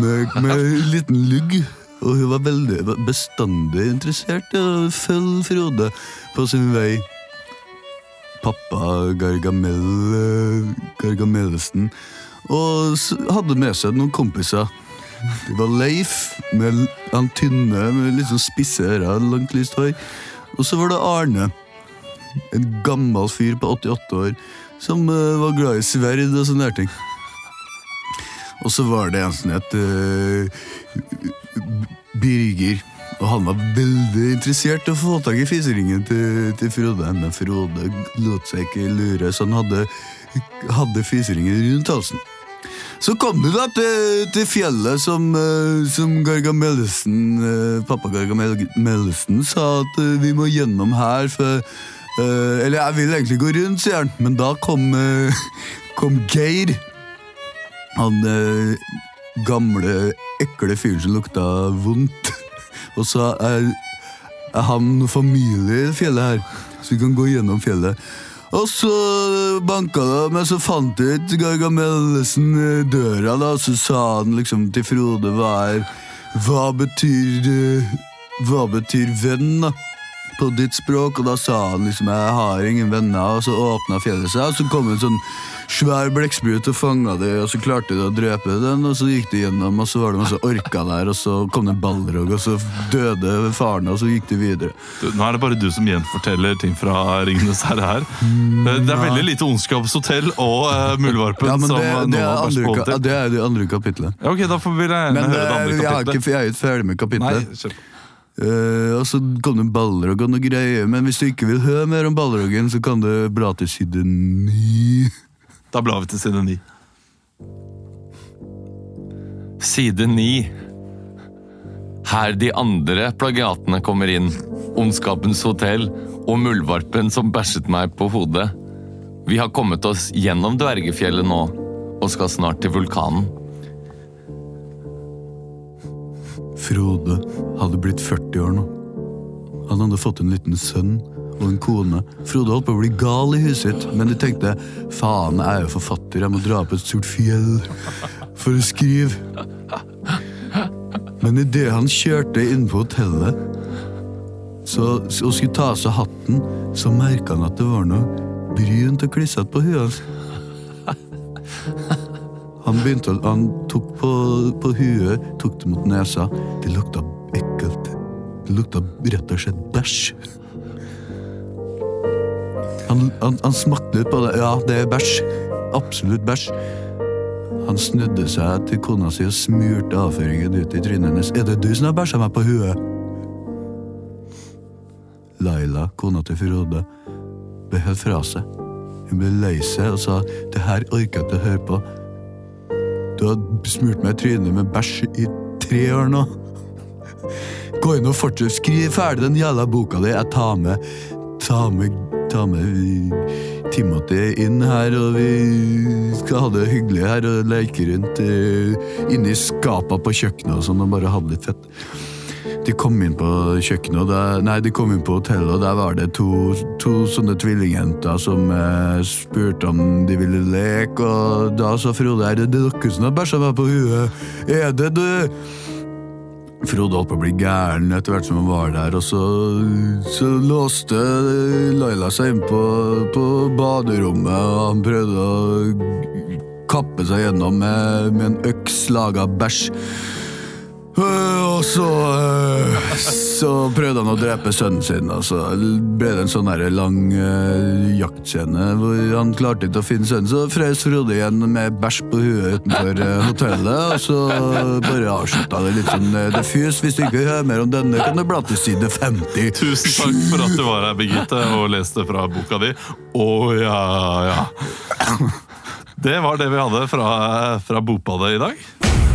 med, med en liten lugg. Og hun var veldig bestandig interessert i å følge Frode på sin vei. Pappa Gargamel, Gargamelesen Gargamelsen og hadde med seg noen kompiser. Det var Leif, med han tynne med sånn spisse ører, langt lyst hår. Og så var det Arne, en gammel fyr på 88 år, som uh, var glad i sverd og sånne der ting. Og så var det en som het uh, Birger. Og han var veldig interessert i å få tak i fiseringen til, til Frode. Men Frode lot seg ikke lure, så han hadde, hadde fiseringen rundt halsen. Så kom du da til, til fjellet som, eh, som Gargamellesen, eh, pappa Gargamellesen sa at eh, vi må gjennom her, for Eller jeg vil egentlig gå rundt, sier han, men da kom, kom Geir. Han gamle, ekle fyren som lukta vondt. Og så er, er han familie i fjellet her, så vi kan gå gjennom fjellet. Og så banka det, men så fant jeg ikke Gargamellesen i døra, da, og så sa han liksom til Frode hva er Hva betyr eh, Hva betyr venn, da? På ditt språk, og da sa han liksom jeg har ingen venner, og så åpna fjellet seg, og så kom en sånn svær blekksprut og fanga det, og så klarte de å drepe den, og så gikk de gjennom, og så var det masse orka der, og så kom det en ballrog, og så døde faren, og så gikk de videre. Du, nå er det bare du som gjenforteller ting fra Ringenes herre her. Det, det er veldig lite Ondskapshotell og uh, Muldvarpen Ja, som det, eh, det, er andre, på det er det andre kapitlet. Ja, ok, da får vi gjerne Men høre det andre andre jeg, kapitlet. ikke, jeg er ikke ferdig med Nei, kapitlet. på. Eh, og så kom det en ballrog og noe greier, men hvis du ikke vil høre mer om ballrogen, så kan du bla til side ni. Da blar vi til side ni. Side 9. Her de andre plagiatene kommer inn. Ondskapens hotell og muldvarpen som bæsjet meg på hodet. Vi har kommet oss gjennom Dvergefjellet nå, og skal snart til vulkanen. Frode hadde blitt 40 år nå. Han hadde fått en liten sønn og en kone. Frode holdt på å bli gal i huset sitt, men de tenkte faen, jeg er jo forfatter, jeg må dra på et stort fjell for å skrive. Men idet han kjørte inn på hotellet så, og skulle ta av seg hatten, så merka han at det var noe brynt og klissete på huet hans. Han begynte han tok på, på huet, tok det mot nesa. Det lukta ekkelt. Det lukta rett og slett bæsj. Han, han, han smakte ut på det. Ja, det er bæsj. Absolutt bæsj. Han snudde seg til kona si og smurte avføringen ut i trynet hennes. Er det du som har bæsja meg på huet? Laila, kona til Frode, ble helt fra seg. Hun ble lei seg og sa det her orker jeg ikke å høre på. Du har smurt meg i trynet med bæsj i tre år nå. Gå inn og fortsett. Skriv ferdig den jævla boka di. Jeg tar med Ta med, ta med Timothy inn her, og vi skal ha det hyggelig her og leke rundt eh, inni skapa på kjøkkenet og sånn, og bare ha det litt fett. De kom inn på kjøkkenet, der, nei, de kom inn på hotellet, og der var det to, to sånne tvillingjenter som eh, spurte om de ville leke, og da sa Frode er det dere som har bæsja meg på huet? Er det du? Frode holdt på å bli gæren etter hvert som han var der, og så, så låste Laila seg inn på, på baderommet, og han prøvde å kappe seg gjennom med, med en øks laga bæsj. Så, øh, så prøvde han å drepe sønnen sin, og så ble det en sånn lang uh, jaktscene hvor han klarte ikke å finne sønnen. Så frøs Frode igjen med bæsj på huet utenfor øh, hotellet, og så bare avslutta det litt sånn diffus. Hvis du ikke hører mer om denne, kan du bla til side 50. Tusen takk for at du var her, Birgitte, og leste fra boka di. Å ja, ja. Det var det vi hadde fra, fra Bokbadet i dag.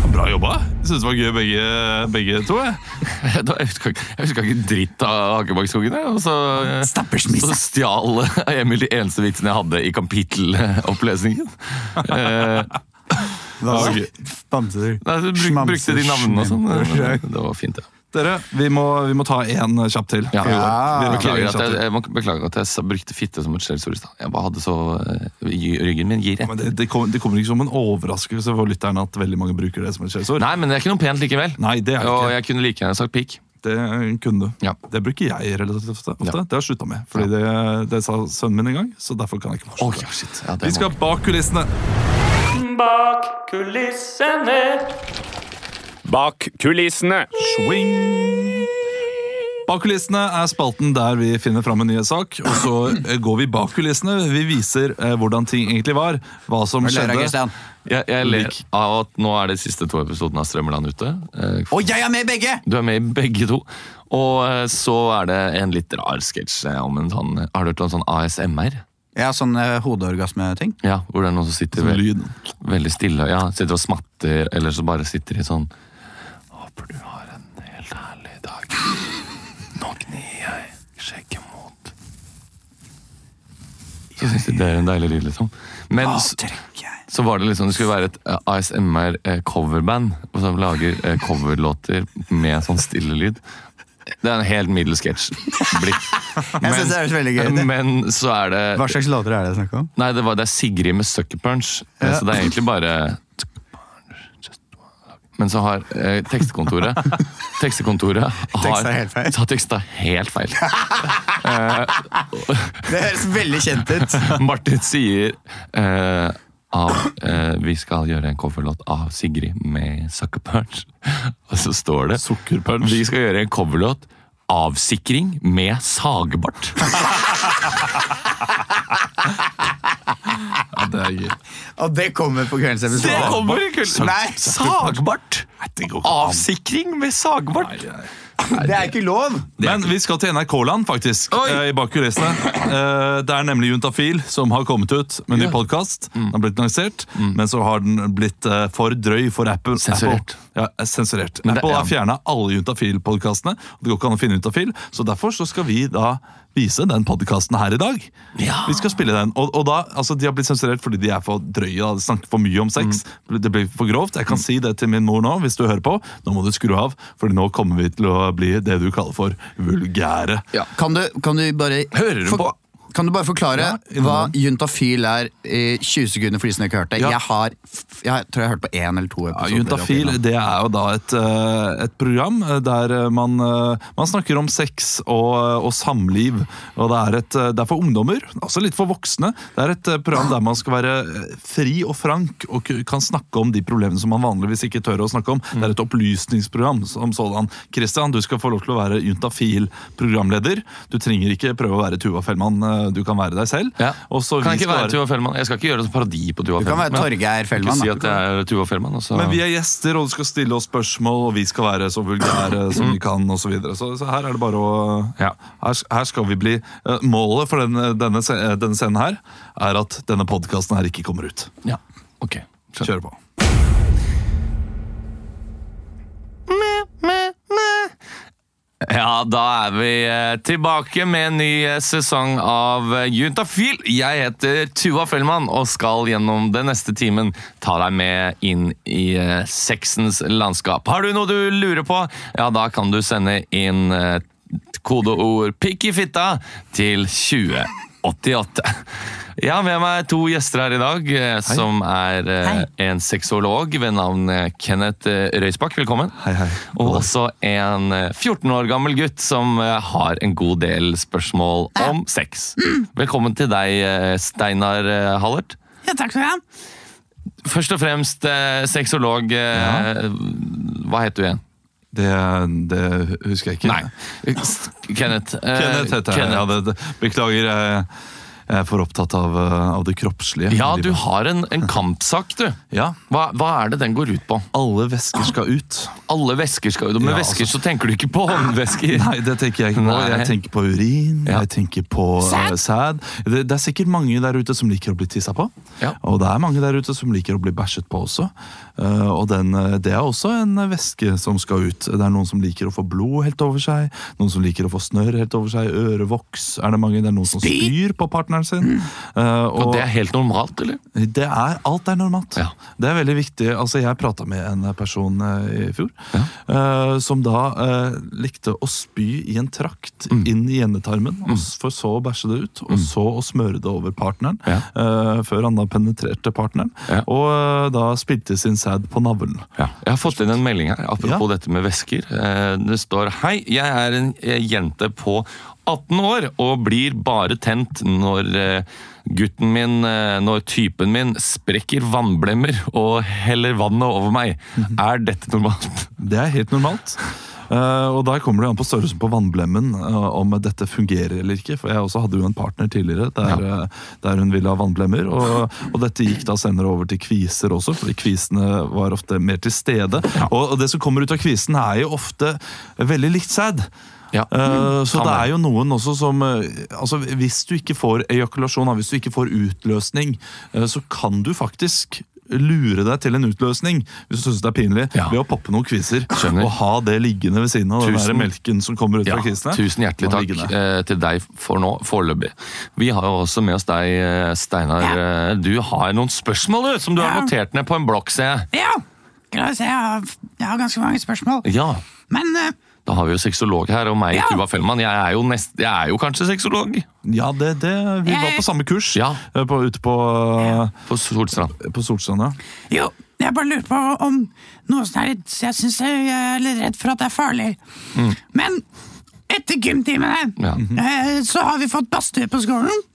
Bra jobba. Syns det var gøy, begge, begge to. jeg. husker, Jeg huska ikke, ikke dritt av Akebakkskogen. og så, så stjal Emil de eneste vitsene jeg hadde i kapittelopplesningen. Eh, Hva? Bamser. bruk, brukte de navnene og sånn. Det var fint, det. Dere, vi må, vi må ta én kjapp til. Ja. Vi Beklager en at jeg, til. jeg må beklager at jeg brukte fitte som et skjellsord i stad. Jeg bare hadde så eh, Ryggen min gir Men etter. det, det, kommer, det kommer ikke som en overraskelse for lytterne at veldig mange bruker det som et skjellsord. Nei, men det er ikke noe pent likevel. Nei, det er ikke. Og jeg kunne like gjerne sagt pikk. Det kunne du. Ja. Det bruker jeg relativt ofte. ofte. Ja. Det har jeg slutta med. Fordi det, det sa sønnen min en gang, så derfor kan jeg ikke Oi, Oh, shit. Ja, Vi skal bak kulissene. Bak kulissene. Bak kulissene. Swing! Bak kulissene er spalten der vi finner fram en nyhetssak, og så eh, går vi bak kulissene. Vi viser eh, hvordan ting egentlig var, hva som skjedde. Jeg, jeg ler av at nå er de siste to episodene av Strømmeland ute. Eh, Og jeg er med i begge! Du er med i begge to. Og eh, så er det en litt rar sketsj eh, om en sånn Har du hørt om sånn ASMR? Ja, sånn eh, hodeorgasmeting. Ja, hvor det er noen som sitter Sånn ve lyd. veldig stille. Ja, sitter og smatter, eller så bare sitter i sånn Håper du har en helt herlig dag. Nå gnir jeg skjegget mot Så syns de det er en deilig lyd, liksom. Men så var det liksom, det skulle være et eh, ASMR-coverband som lager eh, coverlåter med sånn stille lyd. Det er en helt middels sketsj. Jeg synes det høres veldig gøy ut. Men så er det Hva slags låter er det snakk om? Nei, det, var, det er Sigrid med Sucker Punch. eh, Ja. Så det er egentlig bare Men så har eh, tekstekontoret Tekstekontoret har Teksta helt feil. har teksta helt feil. Det høres veldig kjent ut. Martin sier eh, av, eh, Vi skal gjøre en coverlåt av Sigrid med Sucker Punch. Og så står det Sukkerpunch. Vi skal gjøre en coverlåt Avsikring med sagbart. Er gøy. Og det kommer på kveldens episode. Det kommer i kveld. Nei. Sagbart! Avsikring med sagbart! Nei, nei. Det er ikke lov! Men vi skal til NRK-land, faktisk. Oi. eh, I bak kulissene. Eh, Det er nemlig Juntafil som har kommet ut med en ny podkast. Den har blitt lansert, men så har den blitt eh, for drøy for Apple. Sensurert. Ja, sensurert. Men det- Apple ja. har fjerna alle Juntafil-podkastene. Det går ikke an å finne Juntafil, så derfor så skal vi da vise den podkasten her i dag. Ja. Vi skal spille den. Og, og da, altså De har blitt sensurert fordi de er for drøye. Da. De snakker for mye om sex. Det blir for grovt. Jeg kan si det til min mor nå, hvis du hører på. Nå må du skru av, for nå kommer vi til å bli det du kaller for vulgære. Kan du, kan du bare Hører du på? Kan du bare forklare Ja, hva juntafil er i 20 sekunder for de som ikke har hørt det? Ja. Jeg, har, jeg tror jeg har hørt på én eller to Ja, episoder. Juntafil det er jo da et, eh, et program eh, der eh, man, man snakker om sex og, og samliv. Og det er, et, det er for ungdommer, også litt for voksne. Det er et program der man skal være fri og frank og kan snakke om de problemene som man vanligvis ikke tør å snakke om. Det er et opplysningsprogram som sådan. Christian, du skal få lov til å være Juntafil-programleder. Du trenger ikke prøve å være Tuva Fellmann, du kan være deg selv. Ja. Og så Kan jeg ikke være Tuva Fellmann? Jeg skal ikke gjøre en parodi på Tuva Du kan Fellmann. være Torgeir Fellmann. si er Tuva Fellmann. også. Men vi er gjester, og du skal stille oss spørsmål, og vi skal være så vulgære som vi kan, og Så, videre. så Så her er det bare å Ja. her, her skal vi bli eh, Målet for denne, denne, denne scenen her er at denne podkasten her ikke kommer ut. Ja, ok. Kjør, Kjør på. Ja, da er vi eh, tilbake med en ny eh, sesong av eh, Juntafil. Jeg heter Tuva Fellmann og skal gjennom den neste timen ta deg med inn i eh, sexens landskap. Har du noe du lurer på? Ja, da kan du sende inn eh, kodeord 'pikk fitta' til 2088. Jeg har med meg to gjester her i dag, eh, som er hei. en sexolog ved navn eh, Kenneth eh, Røisbakk. Velkommen. Hei, hei. Og også en eh, 14 år gammel gutt som eh, har en god del spørsmål om sex. Velkommen til deg, eh, Steinar eh, Hallert. Ja, takk skal du ha. Først og fremst eh, sexolog. Ja. Hva heter du igjen? Det, det husker jeg ikke. Nei. Kenneth. eh, Kenneth heter jeg. Ja, det, det, beklager, jeg, jeg er for opptatt av, eh, av det kroppslige. Ja, du har en, en kampsak, du. Ja, Hva, hva er det den går ut på? Alle væsker skal ut. Alle væsker skal jo Med Ja, væsker altså- så tenker du ikke på håndvæsker. Nei, det tenker jeg ikke på. Jeg tenker på urin, Ja. jeg tenker på sæd. sæd. Det, det er sikkert mange der ute som liker å bli tissa på. Ja. Og det er mange der ute som liker å bli bæsjet på også. Eh, og den, eh, det er også en væske som skal ut. Det er noen som liker å få blod helt over seg, noen som liker å få snørr helt over seg, ørevoks er det mange. Det er noen som spyr på partneren sin. Mm. Og det er helt normalt, eller? det er, alt er normalt. Ja. Det er veldig viktig. Altså, jeg prata med en person eh, i fjor ja. som da eh, likte å spy i en trakt Mm. inn i endetarmen, mm. for så å bæsje det ut, og så å smøre det over partneren, Ja. eh, før han da penetrerte partneren, og eh, da spilte sin sæd på navlen. Jeg har fått inn en melding her, apropos Ja. dette med væsker. Eh, Det står Hei, jeg er en eh, jente på 18 år og blir bare tent når eh, gutten min, når typen min sprekker vannblemmer og heller vannet over meg. Mhm. Er dette normalt? Det er helt normalt. Eh, og Der kommer det an på størrelsen på vannblemmen eh, om dette fungerer eller ikke. For Jeg også hadde jo en partner tidligere der, eh, der hun ville ha vannblemmer. Og, og dette gikk da senere over til kviser også, fordi kvisene var ofte mer til stede. Og, og det som kommer ut av kvisen er jo ofte veldig likt sæd. Ja. Uh, så det er jo noen også som uh, altså Hvis du ikke får ejakulasjon, hvis du ikke får utløsning, så kan du faktisk lure deg til en utløsning hvis du synes det er pinlig, Ja. ved å poppe noen kviser Skjønner. og ha det liggende ved siden av den Tusen- der melken som kommer ut Ja, fra kvisene. tusen hjertelig takk eh, til deg for nå, foreløpig. Vi har jo også med oss deg, eh, Steinar. Ja. Du har noen spørsmål du, som du har notert ned på en blokk, ser jeg. Ja, jeg har, jeg har ganske mange spørsmål. Ja, Men eh, da har vi jo sexolog her, og meg, Ja. Tuva Fellmann. Jeg er jo, nest, jeg er jo kanskje sexolog Ja, det, det, vi var på samme kurs Ja. eh, på, ute på, ja. på Solstrand. på Solstrand. Ja. jo, jeg bare lurer på om noe som er litt Jeg syns jeg er litt redd for at det er farlig. Men etter gymtimene Ja. eh, så har vi fått badstue på skolen.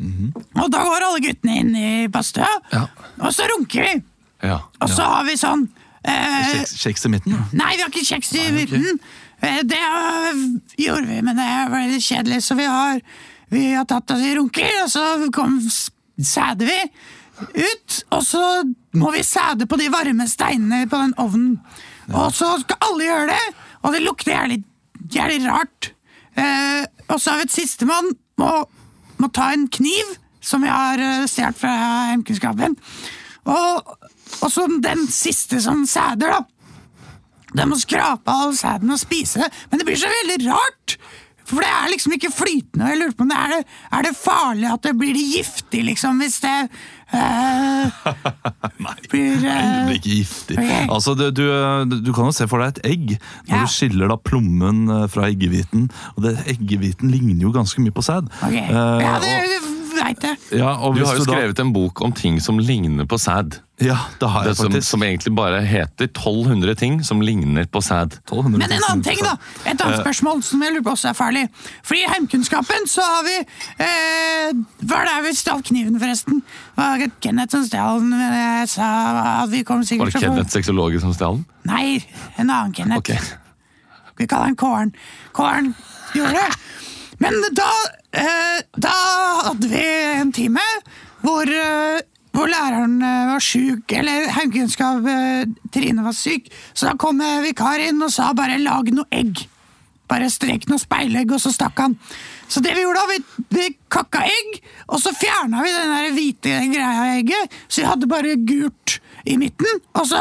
Og da går alle guttene inn i badstua, Ja. og så runker vi. Ja. Og så har vi sånn eh, Kjeks, i midten. da. Nei, vi har ikke kjeks i midten. Eh, Det uh, gjorde vi, men det ble litt kjedelig, så vi har, vi har tatt oss i runker, og så kom, sæder vi ut, og så må vi sæde på de varme steinene på den ovnen. Og så skal alle gjøre det, og det lukter jævlig jævlig rart. Eh, og så har vi et sistemann. Må, må ta en kniv, som jeg har eh, stjålet fra hjemkunnskapen. Og, og så den siste som sæder, da. Den må skrape av sæden og spise det. Men det blir så veldig rart! For det er liksom ikke flytende. og jeg lurer på om det er, det, er det farlig at det blir giftig, liksom, hvis det Nei, blir Det eh, blir ikke giftig. Okay. Altså, du, du, du kan jo se for deg et egg når Ja. du skiller da plommen eh, fra eggehviten. Og det, eggehviten ligner jo ganske mye på sæd. Ok. Uh, Ja, det og, veit jeg. ja, og Du har jo da- skrevet en bok om ting som ligner på sæd. Ja, det har Det jeg som, faktisk. som egentlig bare heter 1200 ting som ligner på sæd. Men en annen ting, da. Et annet spørsmål som jeg lurer på også er farlig. Fordi i heimkunnskapen så har vi eh, Hva er det vi stjal kniven, forresten? Var det Kenneth som stjal den? men Jeg sa at vi kom Var det Kenneth sexologen som stjal den? Nei, en annen Kenneth. Okay. Vi kaller han Kåren. Kåren gjorde det. Men da, eh, da hadde vi en time hvor, eh, hvor læreren eh, var sjuk, eller heimkunnskap eh, Trine var syk, så da kom eh, vikar inn og sa bare 'lag noe egg'. Bare strek noe speilegg, og så stakk han. Så det vi gjorde da, vi, vi kakka egg, og så fjerna vi den der hvite greia i egget, så vi hadde bare gult i midten. Og så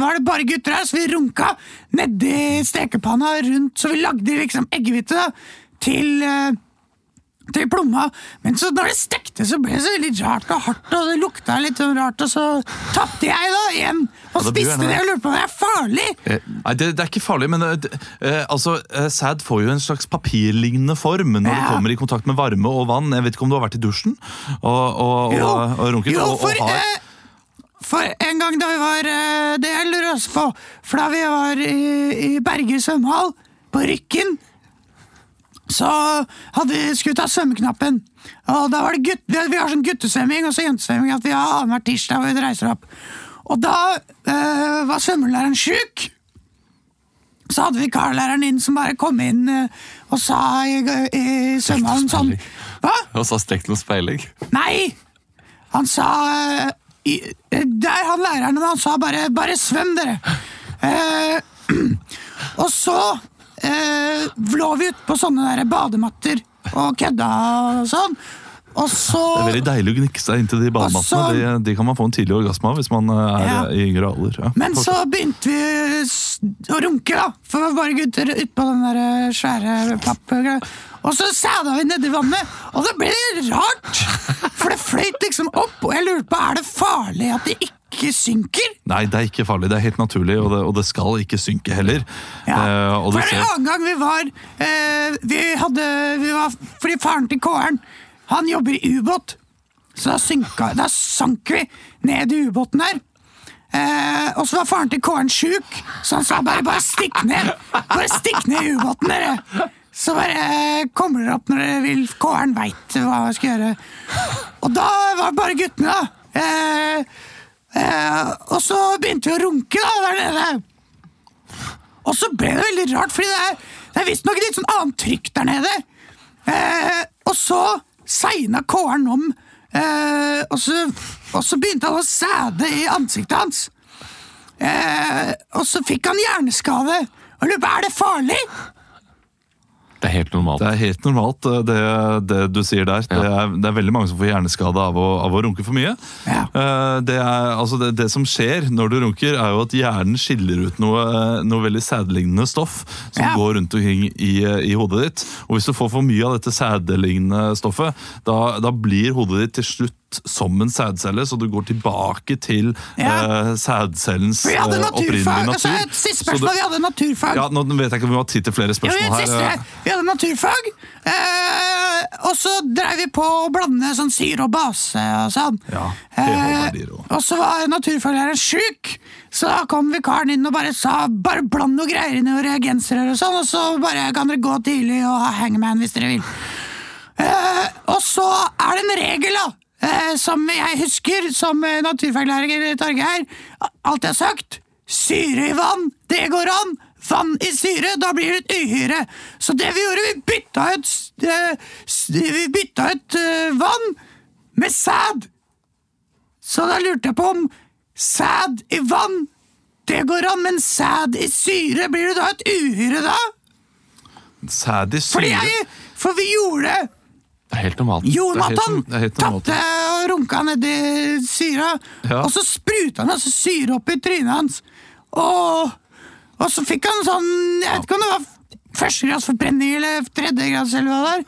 var det bare gutter her, så vi runka nedi stekepanna rundt, så vi lagde liksom eggehvite da, til eh, til plomma, men så når det stekte, så ble det så litt rart og hardt, og det lukta litt sånn rart, og så tapte jeg da igjen, og ja, spiste det og lurte på om det er farlig. Nei, det, det er ikke farlig, men eh, eh, altså, eh, sæd får jo en slags papirlignende form når det kommer i kontakt med varme og vann. Jeg vet ikke om du har vært i dusjen og, og, Jo, og, og runket? jo, og, og har, eh, for en gang da vi var eh, Det jeg lurer også på, for da vi var i, i Berge svømmehall, på Rykken, så hadde vi skulle ta svømmeknappen. Og da var det gutt, vi, har sånn guttesvømming og så jentesvømming at vi har annenhver tirsdag hvor vi reiser opp. Og da øh, var svømmelæreren sjuk. Så hadde vi karlæreren inn som bare kom inn øh, og sa i, i svømmehallen sånn Hva? Og sa stekt noe speiling'? Nei! Han sa øh, i, eh, Det er han læreren, men han sa bare 'bare svøm, dere'. Uh, og så eh, lå vi ute på sånne der badematter og kødda og sånn. Og så det er veldig deilig å gnikke seg inntil de bademattene. De, de kan man få en tidlig orgasme av hvis man eh, er Ja. i yngre alder. Ja. Men så begynte vi å runke, da. For bare gutter utpå den der eh, svære pappgreia. Og så sæda vi nedi vannet, og det ble rart! For det fløyt liksom opp, og jeg lurte på er det farlig at det ikke synker. Nei, det er ikke farlig. Det er helt naturlig, og det, og det skal ikke synke heller. Ja. Eh, du For en annen gang vi var eh, Vi hadde vi var, Fordi faren til Kåren Han jobber i ubåt. Så da, synka, da sank vi ned i ubåten der. Eh, og så var faren til Kåren sjuk, så han sa bare 'bare stikk ned'. Bare stikk ned i ubåten, dere. Så bare eh, kommer dere opp når dere vil. Kåren veit hva han skal gjøre. Og da var det bare guttene, da. Eh, eh, og så begynte vi å runke da, der nede. Og så ble det veldig rart, fordi det er, det er visstnok litt sånn annet trykk der nede. Eh, og så segna Kåren om, eh, og, så, og så begynte han å sæde i ansiktet hans. Eh, og så fikk han hjerneskade. Og lurer på, er det farlig? Det er helt normalt. det er helt normalt, eh, det, det du sier der. Det, er, det er veldig mange som får hjerneskade av å, av å runke for mye. Ja. Eh, Det, er, altså det, det som skjer når du runker, er jo at hjernen skiller ut noe, eh, noe veldig sædlignende stoff som Ja. går rundt omkring i, i hodet ditt. Og hvis du får for mye av dette sædlignende stoffet, da, da blir hodet ditt til slutt som en sædcelle, så du går tilbake til Ja. uh, sædcellens eh, opprinnelige Altså, natur. et siste spørsmål. du- Vi hadde naturfag. ja, nå vet jeg ikke om vi har tid til flere spørsmål her. siste. eh. Vi hadde naturfag, uh, og så drev vi på å blande sånn syre og base og sånn. Ja, pH-verdier og- og så var naturfaglæreren sjuk, så da kom vikaren inn og bare sa bare bland noe greier inn i reagensrør og sånn, og så bare kan dere gå tidlig og ha hangman hvis dere vil. Uh, og så er det en regel, da. Eh, som jeg husker som eh, naturfaglærer Torgeir, alt jeg har sagt. Syre i vann, det går an. Vann i syre, da blir det et uhyre. Så det vi gjorde, vi bytta ut, eh, vi bytta ut vann med sæd. Så da lurte jeg på om sæd i vann, det går an, men sæd i syre, blir det da et uhyre da? Sæd i Fordi syre. jeg For vi gjorde det! Det er helt normalt. Jonathan tapte og runka nedi syra, Ja. og så spruta han altså syre opp i trynet hans. Og, og så fikk han sånn Jeg vet ikke om det var førstegradsforbrenning eller tredjegrads eller hva det.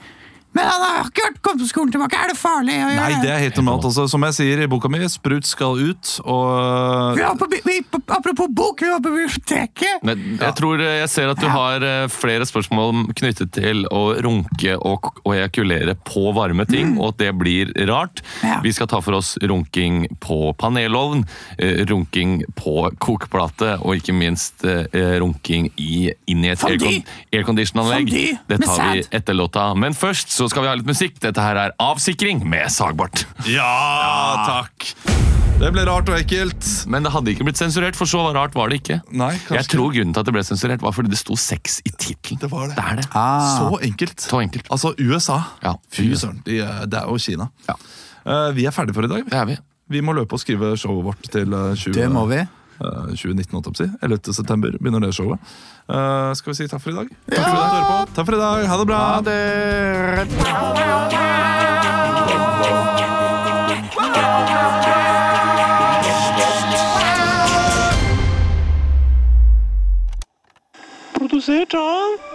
Men han har ikke vært kommet på skolen tilbake. Er det farlig å gjøre Nei, det er helt normalt. Altså, som jeg sier i boka mi, sprut skal ut, og Vi var på, bi- vi, apropos bok, vi var på biblioteket. Men jeg tror eh, jeg ser at du har eh, flere spørsmål knyttet til å runke og, og ejakulere på varme ting, og at det blir rart. Ja. Vi skal ta for oss runking på panelovn, eh, runking på kokeplate, og ikke minst eh, runking i, inn i et Fondue. aircon- aircondition-anlegg. Fondue Det med tar vi sæd. etter låta. Men først så skal vi ha litt musikk. Dette her er Avsikring med Sagbart. Ja, takk! Det ble rart og ekkelt. Men det hadde ikke blitt sensurert, for så rart var det ikke. Nei, kanskje Jeg tror grunnen til at det ble sensurert, var fordi det sto sex i tittelen. Det var det. Det er det. Så enkelt. Så enkelt. Altså USA. Ja. Fy søren. de er- Det er jo Kina. Ja. Uh, vi er ferdige for i dag. Det er vi. Vi må løpe og skrive showet vårt til eh, 20, Det må vi. Eh, 2019. holdt jeg på å si. 11. september begynner det showet. Uh, skal vi si takk for i dag? Takk for at du hører på. Takk for i dag. Ha det bra. Produsert av